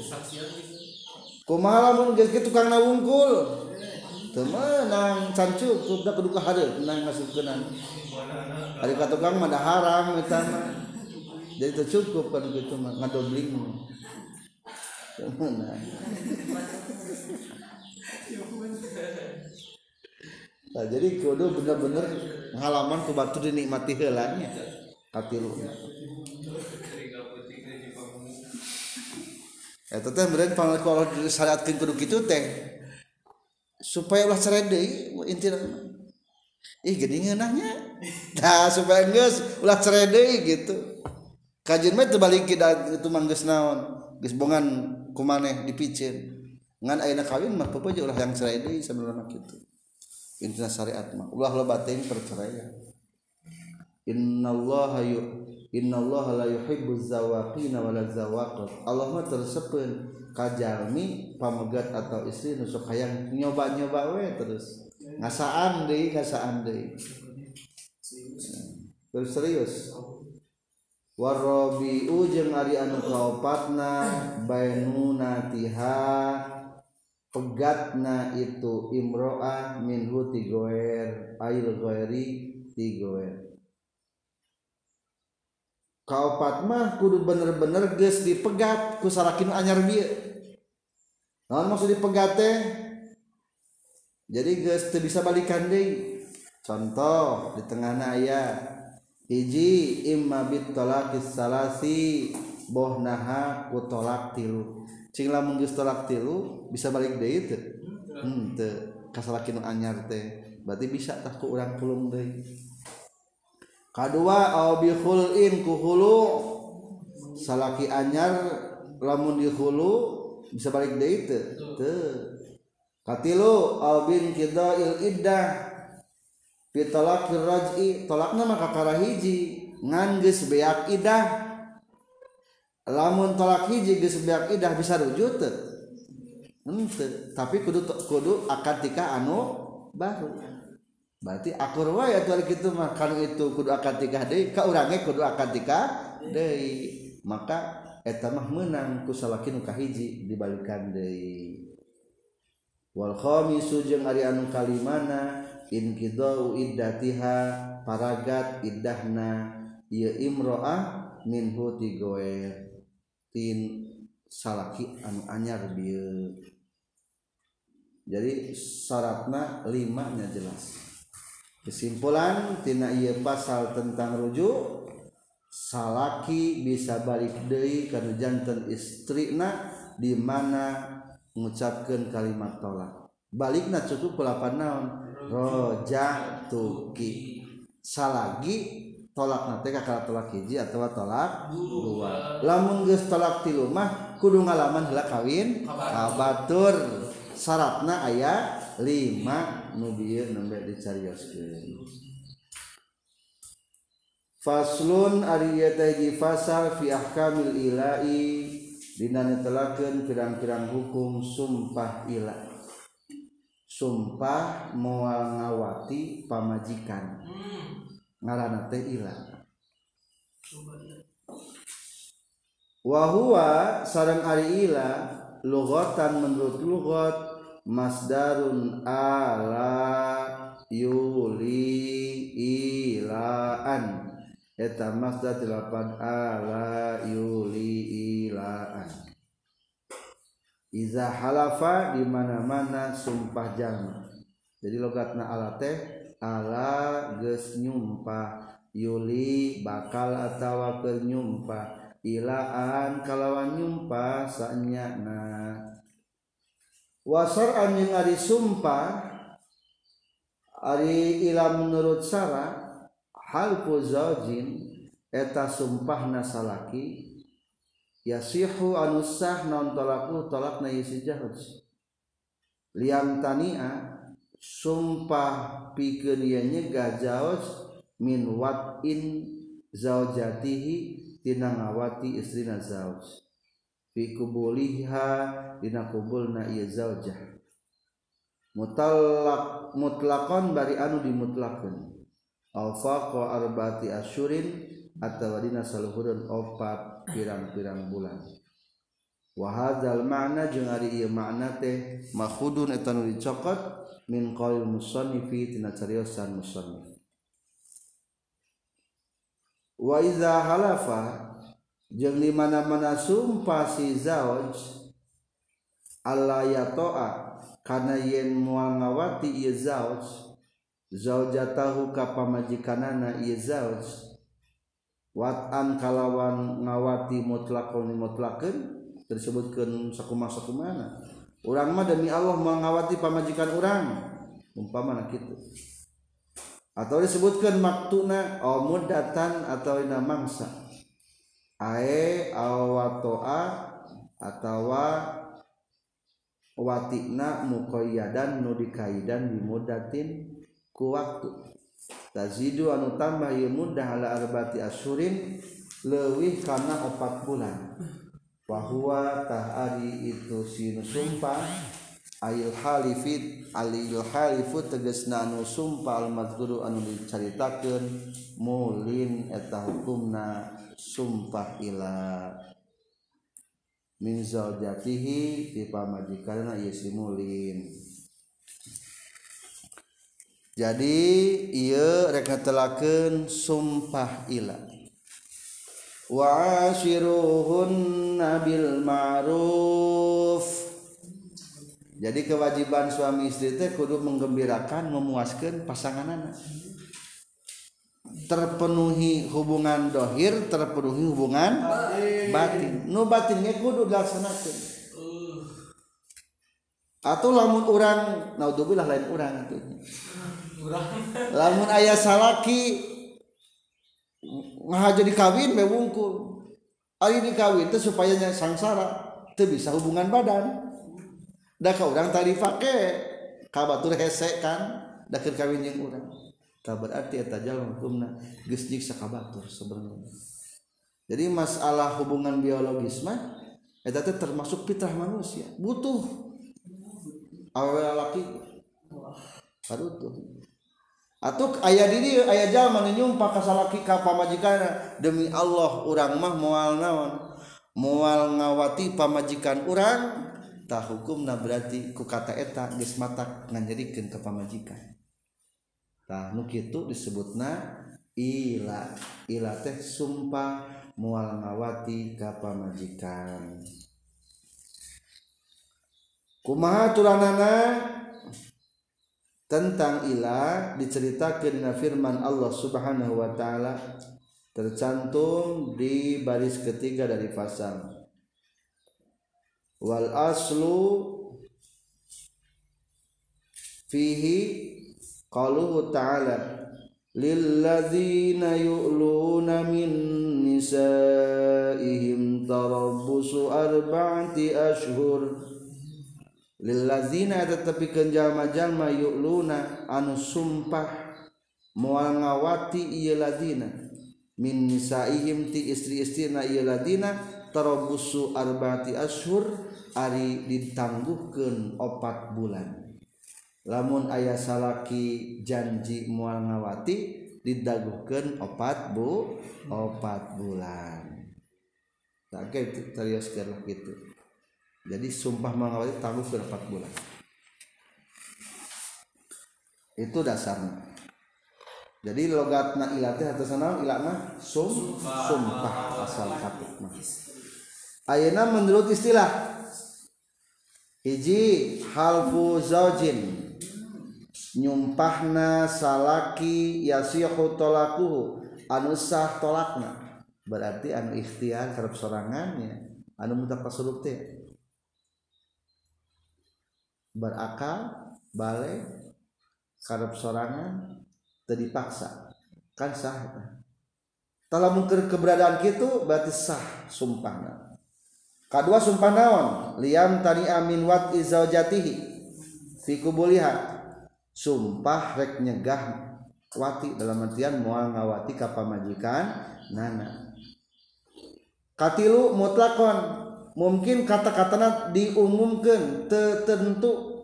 Kumaha lamun geus kitu tukang nawungkul? Teu meunang can cukup da kudu kahareup nang ngasupkeunan. Ari ka tukang mah haram eta mah. Jadi teu cukup kan kitu mah ngadobling. Teu meunang nah, jadi kudu bener-bener halaman ke batu dinikmati helanya kati lu. Ya teh beren panggil kalau disyariatkan kudu gitu teh. Supaya ulah cerai deh inti ih gini ngenahnya (laughs) nah supaya enggak ulah cerai deh gitu. Kajian mah terbalik kita itu manggis naon? Gisbongan kumaneh dipicin ngan ayeuna kawin mah peupeut ulah yang cerai deui sabelumna kitu. Intina syariat mah. Ulah lobatein perceraian innallaha yu innallaha la yuhibbuz zawaqina wala zawaqat Allah mah tersepeun kajalmi pamegat atau istri nu sok hayang nyoba-nyoba we terus. Ngasaan deui ngasaan deui. Terus serius. Warabiu jeung ari anu kaopatna bainuna tiha pegatna itu imro'ah minhu tigoer air goeri tigoer. Kaopat mah kudu bener-bener geus dipegat ku salakin anyar bieu naon maksud dipegat jadi geus teu bisa balikan deui. Contoh di tengahna aya hiji imma bit talaqis salasi bohnaha ku tolak tilu cing lamun geus tolak tilu bisa balik deui teu. Hmm teu kasalakin anyar teh. Berarti bisa tah ku urang kulung deui. Kadua au bi khulin ku hulu salaki anyar lamun di hulu bisa balik deui teu. Teu. Katilu au bin qidail iddah fi talaqir raj'i talakna maka karahiji ngan geus beak idah lamun tolak hiji geus beak idah bisa rujut henteu hmm, tapi kudu kudu akad nikah anu baru. Berarti akur wae atuh kitu mah. Kalau itu kudu akad nikah deui ka urang kudu akad nikah deui. Maka eta mah meunang ku salaki nu kahiji dibalikan deui. Wal khamisu jeung ari anu kalimana inqidau iddatiha paragat iddahna ieu imro'ah minhu tigoer tin salaki anu anyar bieu jadi syaratna lima nya jelas. Kesimpulan tina ieu pasal tentang rujuk salaki bisa balik deui kana janten istrina di mana mengucapkan kalimat tolak balikna cukup kulapan naon? Roja tuki salagi tolak nanti kakak tolak hiji atau tolak dua. lamun geus tolak tilu mah kudu ngalaman heula kawin kabatur. syaratna aya lima nu bieu nembe dicarioskeun. Faslun ari fasal fi ahkamil ilahi dina netelakeun pirang-pirang hukum sumpah ilah sumpah moal ngawati pamajikan. Hmm. Ngaranna teh ilah wahwa sarang ari ilah lughatan menurut lughat masdarun ala yuli ilaan. Eta masdar tilapan ala yuli ilaan. Iza halafa di mana-mana sumpah jalma jadi logatna ala teh ala geus nyumpa Yuli bakal atawa penyumpa ilaan kalawan nyumpa sanyana. Wasor anjing ari sumpah ari ila menurut sara hal zaujin eta sumpah nasalaki yasihu anusah non tolaku tolak na yusijahus liam tania sumpah pikeun ieu nyegah gajaos min watin zaujatihi tina ngawati istrina zauj. Fi kubuliha dina kubulna ieu zaujah. Mutallaq mutlaqan bari anu dimutlaqkeun al faqa arba'ati asyurin atawa dina saluhureun opat pirang-pirang bulan. Wa hadzal ma'na jeung ari ieu makna teh makhudun eta nu dicokot min qaul musannifi tina cariosan musannif. Wa iza halafa jeung di mana-mana sumpah si zauj Allah yatoa kana yen moal ngawati ieu zauj zaujatahu ka pamajikanana ieu zauj watan kalawan ngawati mutlakon mutlakeun disebutkeun sakumaha-sakumana Urang mah demi Allah mengawati pamajikan orang umpamana kitu. Atau disebutkan maktuna au mudatan atau ina mangsa. Ae awatoa atawa watina muqayyadan nu dikaidan bimudatin ku waktu. Tazidu anu tambah ieu mudah ala arbati asyurin leuwih kana opat bulan. bahwa tahari itu sin sumpah ail Halifit Alil Halifu teges nanu sumpah al guru anu dicaritakeun mulin eta hukumna sumpah ila. Min zaujatihi ti pamajikanna ieu si mulin. Jadi ieu rek ngatelakeun sumpah ila. wa'ashiruhunna bil ma'ruf. Jadi kewajiban suami istri teh kudu menggembirakan memuaskan pasangan anak terpenuhi hubungan dohir terpenuhi hubungan batin, nu batinnya kudu dilaksanakan uh. atau lamun orang naudzubillah lain orang itu lamun ayah salaki ngahaja dikawin mewungkul. Ari dikawin teh supaya sangsara teu bisa hubungan badan. Da ka urang tadi pake ka batur hese kan da kawin jeung urang. Ta berarti eta jalma hukumna geus nyiksa sakabatur sebenarnya. Jadi masalah hubungan biologis mah eta teh termasuk fitrah manusia. Butuh. Awal laki baru tuh atau ayah diri ayah zaman nyumpah kasalaki ka pamajikan. Demi Allah orang mah mual naon? Mual ngawati pamajikan orang? Tak hukum na berarti ku kata eta geus matak ngajadikeun ke pamajikan. Tah nu kitu disebutna ila. Ila teh sumpah mual ngawati ka pamajikan. Kumaha tulanana tentang ilah diceritakan dengan firman Allah Subhanahu wa taala tercantum di baris ketiga dari pasal. Wal aslu fihi qaluhu ta'ala lilladzina yu'luna min nisaihim tarabbusu arba'ati ashhur lillazina tetapi kenjallma-jalma yu'luna anu sumpah mual ngawati ieu ladina. Min nisaihim ti istri-istrina ieu ladina tarabbusu arbaati ashur ari ditangguhkeun opat bulan. Lamun aya salaki janji mual ngawati didaguhkeun opat bu opat bulan. Tak gitu terus gitu. jadi sumpah mengawali tangguh ke 4 bulan. Itu dasarnya. Jadi logatna ilate atau sana ilana sum sumpah asal kapit mah. Ayeuna menurut istilah hiji halfu zaujin nyumpahna salaki yasihu tolakuhu anu sah tolakna. Berarti anu ikhtiar terhadap sorangannya anu mutak pasuruk teh. Berakal balik karep sorangan tadi paksa kan sah kalau mungkin keberadaan gitu berarti sah sumpahna. Kedua sumpah naon? Liam tani amin wat izaujatihi fi kubuliha. Sumpah rek nyegah wati dalam artian moal ngawati ka pamajikan nana. Katilu mutlakon mungkin kata-katana diumumkan tertentu.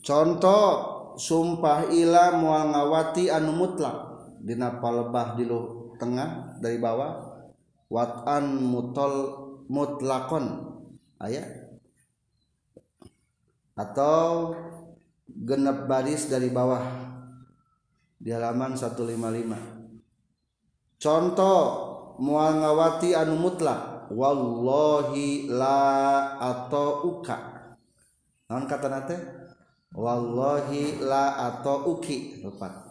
Contoh sumpah ila mual ngawati anu mutlak. Dina palebah di lu tengah dari bawah. Watan mutol mutlakon. Ayat atau genep baris dari bawah. di halaman 155 contoh mual ngawati anu mutlak. Wallahi la atau uka naon kata nate? Wallahi la atau uki lepat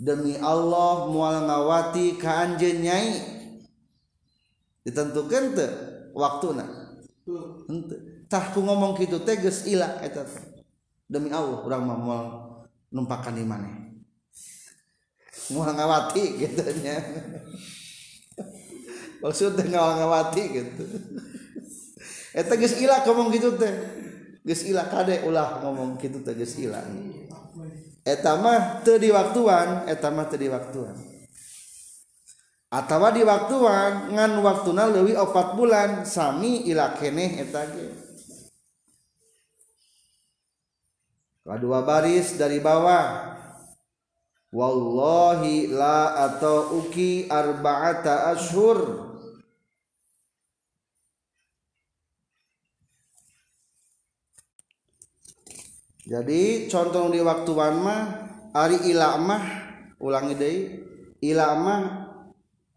demi Allah mual ngawati ka anjeun nyai. Ditentukeun teu waktuna. Henteu. Tah ku ngomong kitu teh geus ilah eta. Demi Allah urang mah moal numpakan di mana mual ngawati gitu nya. (laughs) Maksudnya ngawal ngawati gitu. Eh, eta geus ilah ngomong gitu teh. Geus ilah kade ulah ngomong gitu teh geus ilah. Eta mah teu di waktuan eta mah teu di waktuan. Atawa di waktuan ngan waktuna leuwih 4 bulan sami ila keneh eta ge. Kedua baris dari bawah. Wallahi la atau uki arba'ata ashur. Jadi contoh di waktu mah Ari ilamah ulangi deh ilamah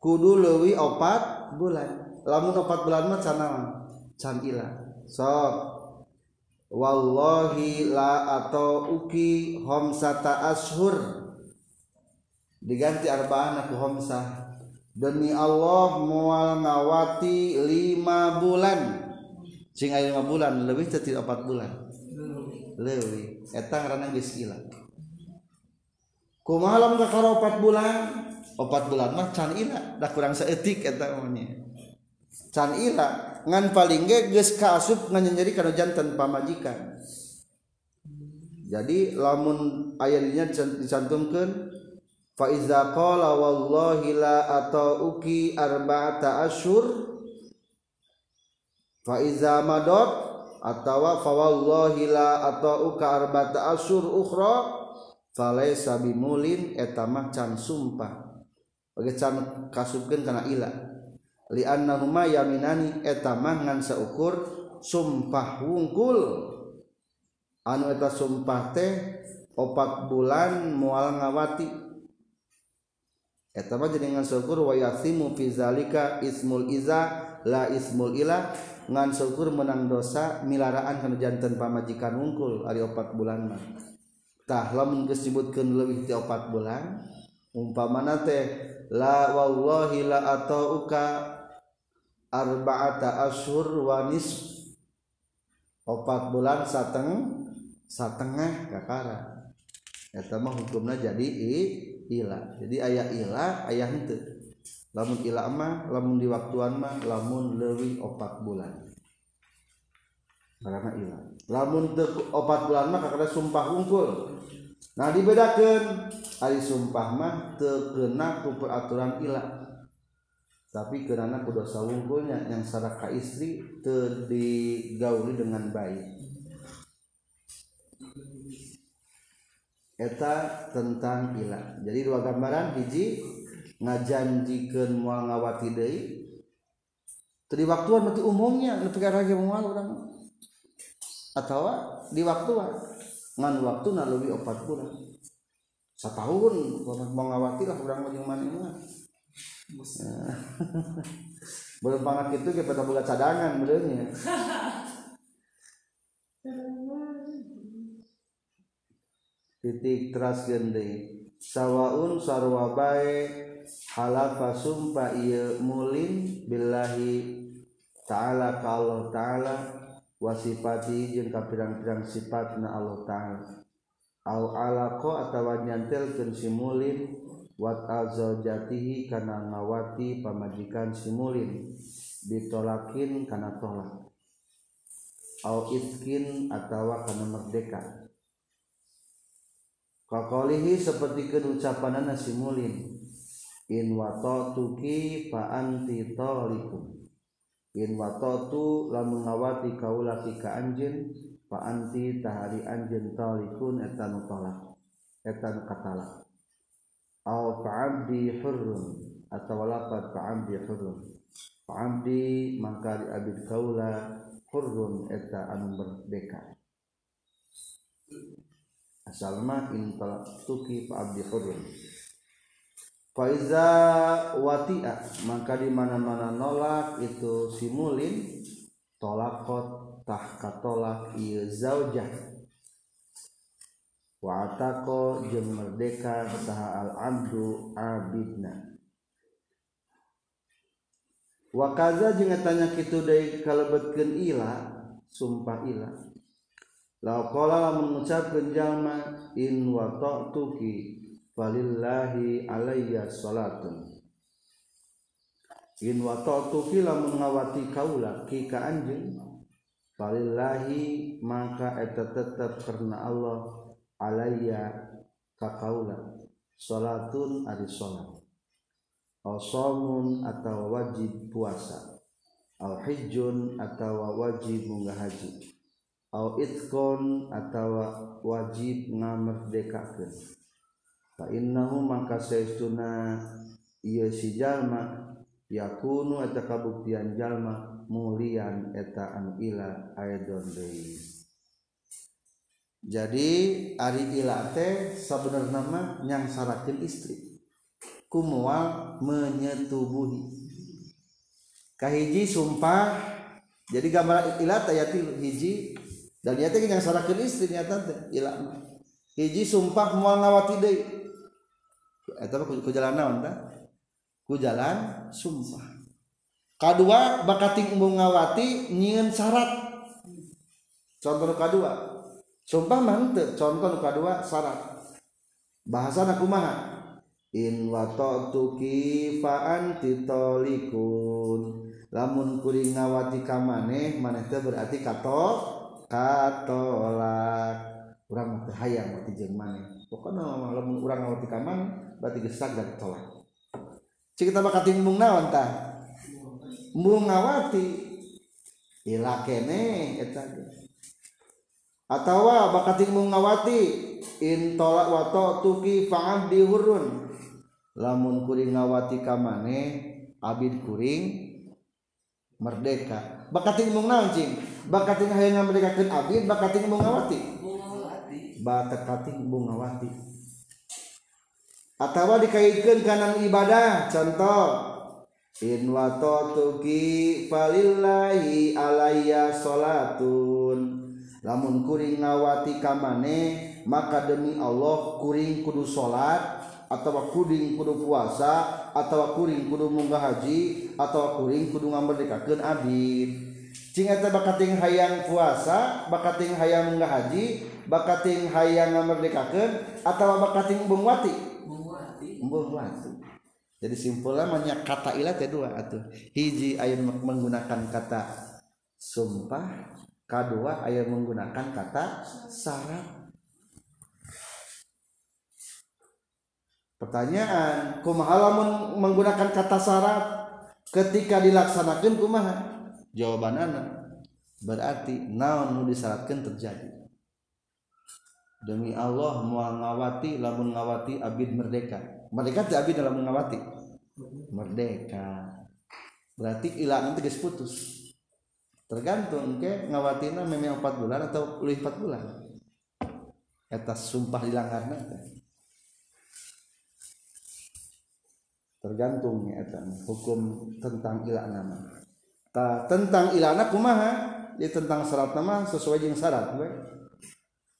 kudu lewi opat bulan. Lamun opat bulan mah can can ila. So wallahi la atau uki homsata ashur diganti arba'an aku homsah demi Allah mual ngawati lima bulan. Sing lima bulan lebih tidak empat bulan. Lebih. Etang ranang geus ilang kumaha lamun kakara empat bulan? Empat bulan mah can ila. Da kurang saeutik eta mah can ila. Ngan paling ge geus kaasup ngan nyeri kana jantan pamajikan. Jadi lamun aya dinya dicantumkeun fa iza qala wallahi la atauki arba'ata asyur fa iza madot atawa fa wallahi la atauka arba'ata asyur ukhra falaisa bimulin eta mah can sumpah. Bagi can kasubkeun kana ila. Li annahuma yaminani eta mah ngan saukur sumpah wungkul. Anu eta sumpah teh opat bulan mual ngawati. Etama jenengan syukur wa yasimu fi zalika ismul iza la ismul ila ngan syukur menang dosa milaraan kana janten pamajikan unggul ari opat bulan mah. Tah lamun geus disebutkeun leuwih ti opat bulan umpamana teh la wallahi la atauka arba'ata ashur wa nisf opat bulan sateng satengah kakara. Eta mah hukumna jadi i ila. Jadi ayah ila ayah henteu. Lamun ilama lamun di waktuan mah lamun lewi opat bulan. Karena ilah lamun opat bulan mah karena sumpah unggul nah dibedakan hari sumpah mah terkena ku peraturan ilah tapi karena ku dosa wungkulnya yang saraka istri digauli dengan baik eta tentang pila. Jadi dua gambaran hiji ngajanjikan mual ngawati deui. Di waktuan mati umumnya nepi ka raga urang. Atawa ah, di waktu ah, ngan waktu na opat bulan. satahun mau ngawati lah kurang mah mana mana (laughs) belum banget itu kita buka cadangan benernya (laughs) titik teras gende sawaun sarwa bae halafa sumpah iya mulin billahi ta'ala ka Allah ta'ala wasifati jeung ka pirang-pirang sifatna Allah taala. Au alaqo atawa nyantelkeun simulin wat azajatihi kana ngawati pamajikan simulin ditolakin kana tolak. Au itkin atawa kana merdeka Kakolihi seperti ucapan nasi mulin. In watotuki fa'anti tolikum. In watotu lamun ngawati kaulaki ka anjin fa'anti tahari anjin tolikun etan tolak. Etan katalak. Au fa'abdi hurrun. Atau lapat fa'abdi hurrun. Fa'abdi mangkari abid kaula hurrun eta anu merdeka. Asal mah in talak tuki fa abdi hurrun Faiza watia maka di mana-mana nolak itu simulin tolakot tahka tolak iya zaujah. Wa jeung merdeka saha al abdu abidna. Wa kaza jeung tanya kitu deui kalebetkeun ila sumpah ila Lakola mengucap kenjama in watoktuki falillahi alaiya salatun. In watoktuki la mengawati kaula kika anjing falillahi maka eta tetap karena Allah alaiya kakaula salatun ari salat. Asamun atau wajib puasa. Al hijjun atau wajib munggah haji. itkon atau wajib ngamerdekakeun. Fa innahu maka saestuna ieu si jalma yakunu eta kabuktian jalma mulian eta anu ila aidon deui. Jadi ari ila teh sabenerna mah nyangsarakeun istri. Kumual menyetubuhi. Kahiji sumpah jadi gambaran ilat ayat hiji dan ieu teh nyangsarakeun istri nyata teh ila hiji sumpah moal ngawati deui. Ku jalan naon ta ku jalan sumpah. Kedua bakating embung ngawati nyieun syarat. Contoh kedua sumpah mah henteu contoh kedua syarat. Bahasa aku mah in watatuki fa anti talikun lamun kuring ngawati ka maneh maneh teh berarti kato katolak orang hayang mati jeung maneh pokoknya lamun orang ka maneh berarti gesak dan tolak. Cik kita bakal timbung naon ta mungawati ilah kene eta. Atawa bakal timbung ngawati. In tolak wato tuki faam dihurun. Lamun kuring ngawati kamane abid kuring merdeka. bakating mung naoncing bakating hayang ngamdekakeun abdi bakating bungawati. Bakating bungawati. Atawa dikaitkan kanan ibadah contoh in watotuki falillahi alayya salatun lamun kuring ngawati kamane maka demi Allah kuring kudu salat atau kuding kudu puasa atau kuring kudu munggah haji atau kuring kudu ngamerdekakeun abdi Cing eta bakating hayang puasa, bakating hayang munggah haji, bakating hayang ngamerdekakeun atau bakating beung wati. Jadi simpulnya banyak kata ilat teh dua atuh. Hiji aya menggunakan kata sumpah, kedua aya menggunakan kata syarat pertanyaan kumaha menggunakan kata syarat? Ketika dilaksanakan kumaha? Jawabanana berarti naon nu disyaratkan terjadi? Demi Allah mau ngawati lamun ngawati abid merdeka. Merdeka tidak abid dalam mengawati merdeka. Berarti ilah nanti guys putus. Tergantung ke ngawatina memang empat bulan atau lebih empat bulan. Atas sumpah dilanggar tergantung eta hukum tentang ilana Ta, tentang ilana kumaha? Di tentang syarat nama sesuai jeung syarat we.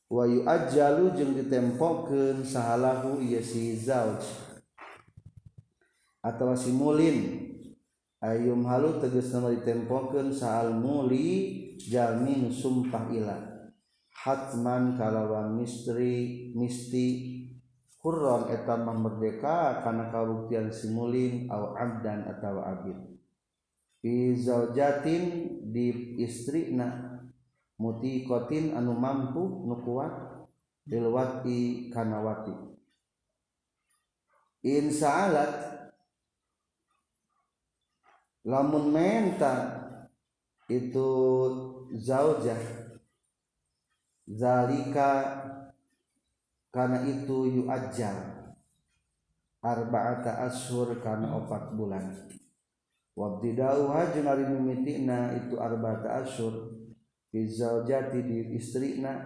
Wa yu'ajjalu jeung ditempokeun sahalahu ieu si zauj. Atawa si mulin. Ayum halu tegas nama ditempokeun sahal muli jalmin sumpah ilah. Hatman kalawan misteri misti hurron etam merdeka karena kabuktian simulin au abdan atau abid. Fi zaujatin di istrina mutikotin anu mampu nu kuat dilwati kanawati sa'alat lamun menta itu zaujah zalika karena itu yu ajar arba'ata ashur karena opat bulan. Wabdidauha jeung ari mimitina itu arba'ata ashur fi zaujati di istrina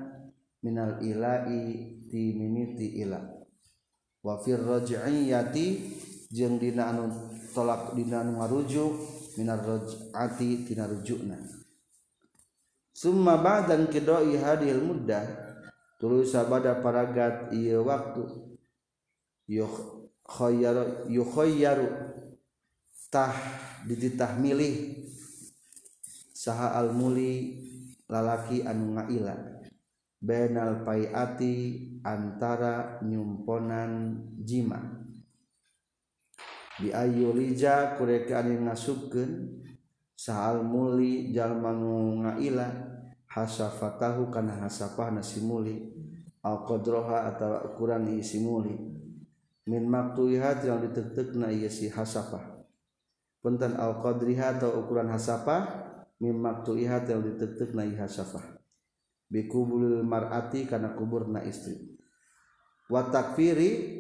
minal ilai ti mimiti ila. Wa fir raj'iyati jeung dina anu tolak dina anu ngarujuk minar raj'ati tina rujukna. Summa ba'dan qidai hadil muddah tuluy sabada paragat ieu waktu. Yukhayyaru yukhayyaru tah dititah milih. Saha al muli lalaki anu ngaila. Benal paiati antara nyumponan jima. Biayulija kureka anu ngasupkeun sahal muli jalmanu ngaila. hasafatahu kana hasafah nasimuli al qadraha atau ukuran isimuli min maqtuha yang ditetekna iya si hasafah. Punten al qadriha atau ukuran hasafah min maqtuha yang ditetekna iya hasafah. Bikubulil mar'ati kana kuburna istri. Wa takfiri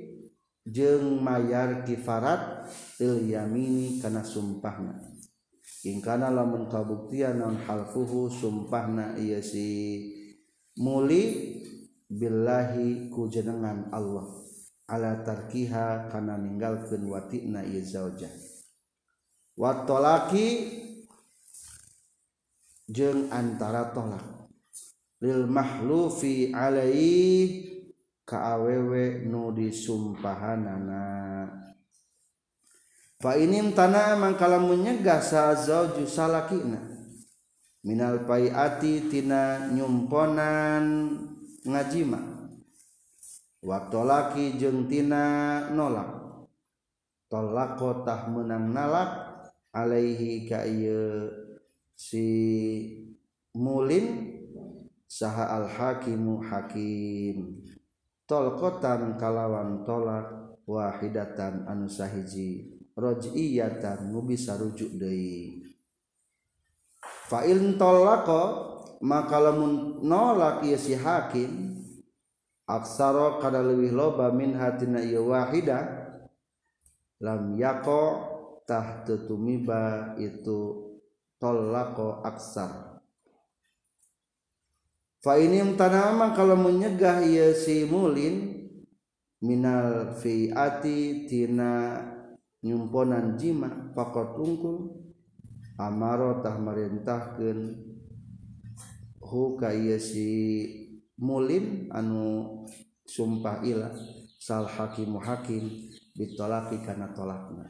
jeung mayar kifarat il yamini kana sumpahna in kana lamun kabuktian non halfuhu sumpahna iya si muli billahi ku jenengan Allah. Ala tarkiha kana ninggalkeun watina ieu zaujah. Wa talaki jeung antara tolak. Lil mahlufi alaihi awewe nu disumpahanana fa ini tanah mangkala menyegah sazauju salakina. Minal paiati tina nyumponan ngajima. Waktu laki jeung tina nolak. Tolako tah menang nalak alaihi ka si mulin saha al hakimu hakim tolkotan kalawan tolak wahidatan anu sahiji rojiyatan nu bisa rujuk deui. Fa'il tolako maka lamun nolak ieu si hakim aksara kada leuwih loba min hatina ieu wahida lam yaqo tah tumiba itu tolako aksar. Fa ini tanama kalau menyegah ia si mulin minal fiati tina nyumponan jima pakot tungkul amarotah merintahkan hu kaya si mulim anu sumpah ilah sal hakimu hakim bitolaki karena tolakna.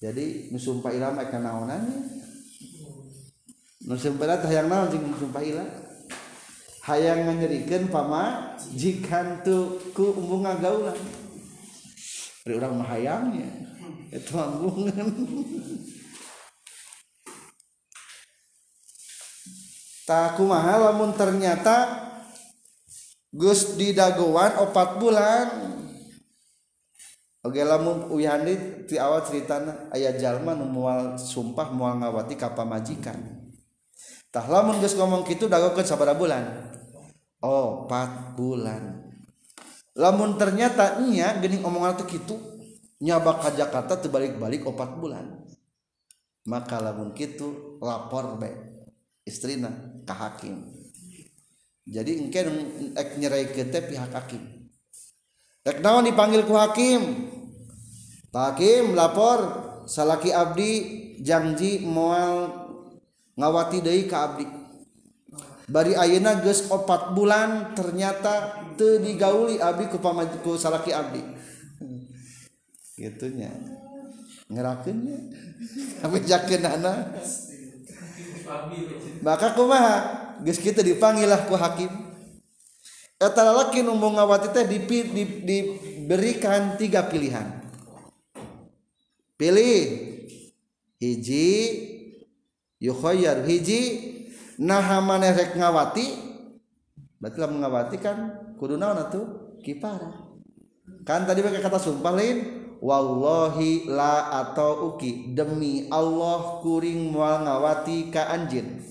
Jadi nusumpah ilah mereka naonannya nusumpah ilah yang naon jeng nusumpah ilah? Hayang nganyerikan pama jikan tu ku bunga gaulan Beri orang mahayangnya Itu anggungan Taku mahal lamun ternyata Gus didagoan opat bulan Oke lamun uyandi ti awal ceritana ayah jalma nu mual sumpah mual ngawati kapal majikan. Tah lamun geus ngomong kitu dagokeun sabaraha oh, bulan? Oh, 4 bulan. Lamun ternyata nya geuning omongan teh kitu nyabak ka Jakarta teu balik-balik opat bulan maka lamun kitu lapor bae istrina ka hakim. Jadi engke ek nyerai teh pihak hakim. Rek naon dipanggil ku hakim? Pak Hakim lapor salaki abdi janji moal ngawati deui ka abdi bari ayeuna geus opat bulan ternyata teu digauli abdi ku pamajiku salaki abdi gitunya. Ngerakeunnya tapi (laughs) jakeun anak maka kumaha? Geus kita dipanggil lah ku hakim. Eta lalaki nu mau ngawati teh di, diberikan tiga pilihan. Pilih. Hiji yukhayyar hiji nah maneh rek ngawati berarti lah mengawati kan kudu naon atuh? Kipara kan tadi pakai kata sumpah lain wallahi la atau uki demi Allah kuring moal ngawati ka anjin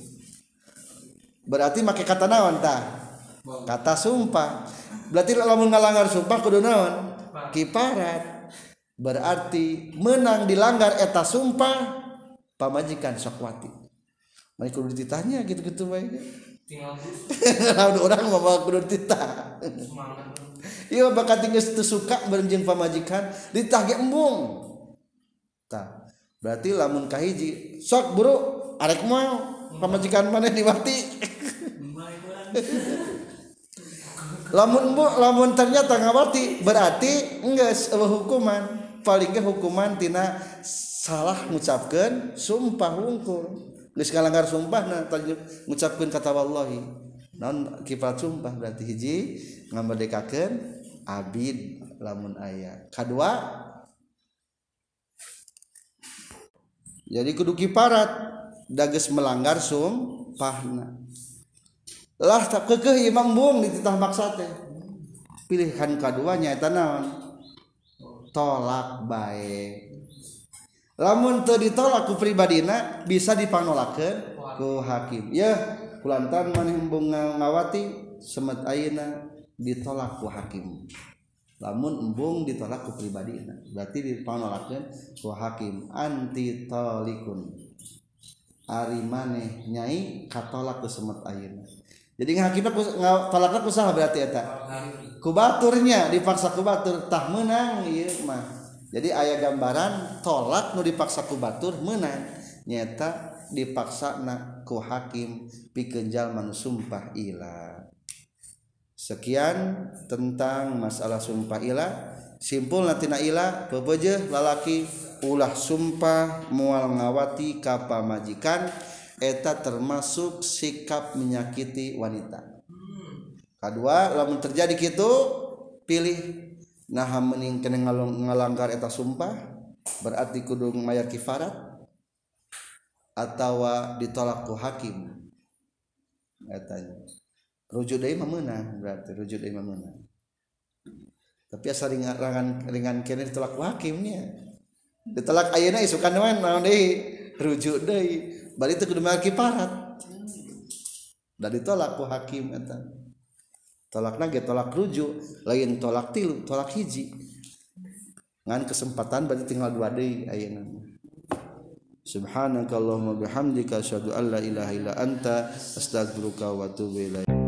berarti make kata naon tah kata sumpah. Berarti lamun ngalanggar sumpah kudu naon? Kiparat berarti menang dilanggar eta sumpah pamajikan sokwati mereka kudu ditanya gitu-gitu baik tinggal (laughs) orang mau bawa kudu ditanya iya bakal tinggal itu suka berenjeng pamajikan ditagih embung. Tak berarti lamun kahiji sok buru arek mau pamajikan mana diwati? (laughs) Lamun bu lamun ternyata ngawati berarti enggak hukuman. Palingnya hukuman tina salah mengucapkan sumpah wungkul geus ngalanggar sumpah na ngucapkeun kata wallahi. Naon kifat sumpah? Berarti hiji ngamerdekakeun abid lamun aya. Kedua jadi kudu kiparat dages melanggar sumpahna lah tak kekeh imam bung dititah maksa teh. Pilihan kedua nyaeta naon? Tolak baik lamun teu ditolak ku pribadina bisa dipanolakeun ku hakim. Ya kulantan maneh embung ngawati semet ayeuna ditolak ku hakim. Lamun embung ditolak ku pribadina berarti dipanolakeun ku hakim. Anti talikun ari maneh nyai katolak ku semet ayeuna. Jadi ngahakimna ku tolakna ku saha berarti eta? Kubaturnya dipaksa kubatur tah menang ieu mah. Jadi ayah gambaran tolak nu dipaksa kubatur menang nyata dipaksa na ku hakim pikenjal manu sumpah ilah sekian tentang masalah sumpah ilah simpul natina ilah pepeje lalaki ulah sumpah mual ngawati kapa majikan eta termasuk sikap menyakiti wanita. Kedua lamun terjadi gitu pilih nah mending kena ngalanggar eta sumpah berarti kudu mayar kifarat atau ditolak ku hakim. Etanya rujuk deui menang berarti rujuk deui menang tapi asa ringan ringan kene ditolak ku hakimnya ditolak ayeuna isukan naon naon deui? Rujuk deui. Bari teu kudu mayar kifarat. Dan ditolak ku hakim eta tolak nage tolak rujuk lain tolak tilu tolak hiji. Ngan kesempatan berarti tinggal dua deui ayeuna subhanakallahumma bihamdika asyhadu an la ilaha illa anta astaghfiruka wa atubu ilaik.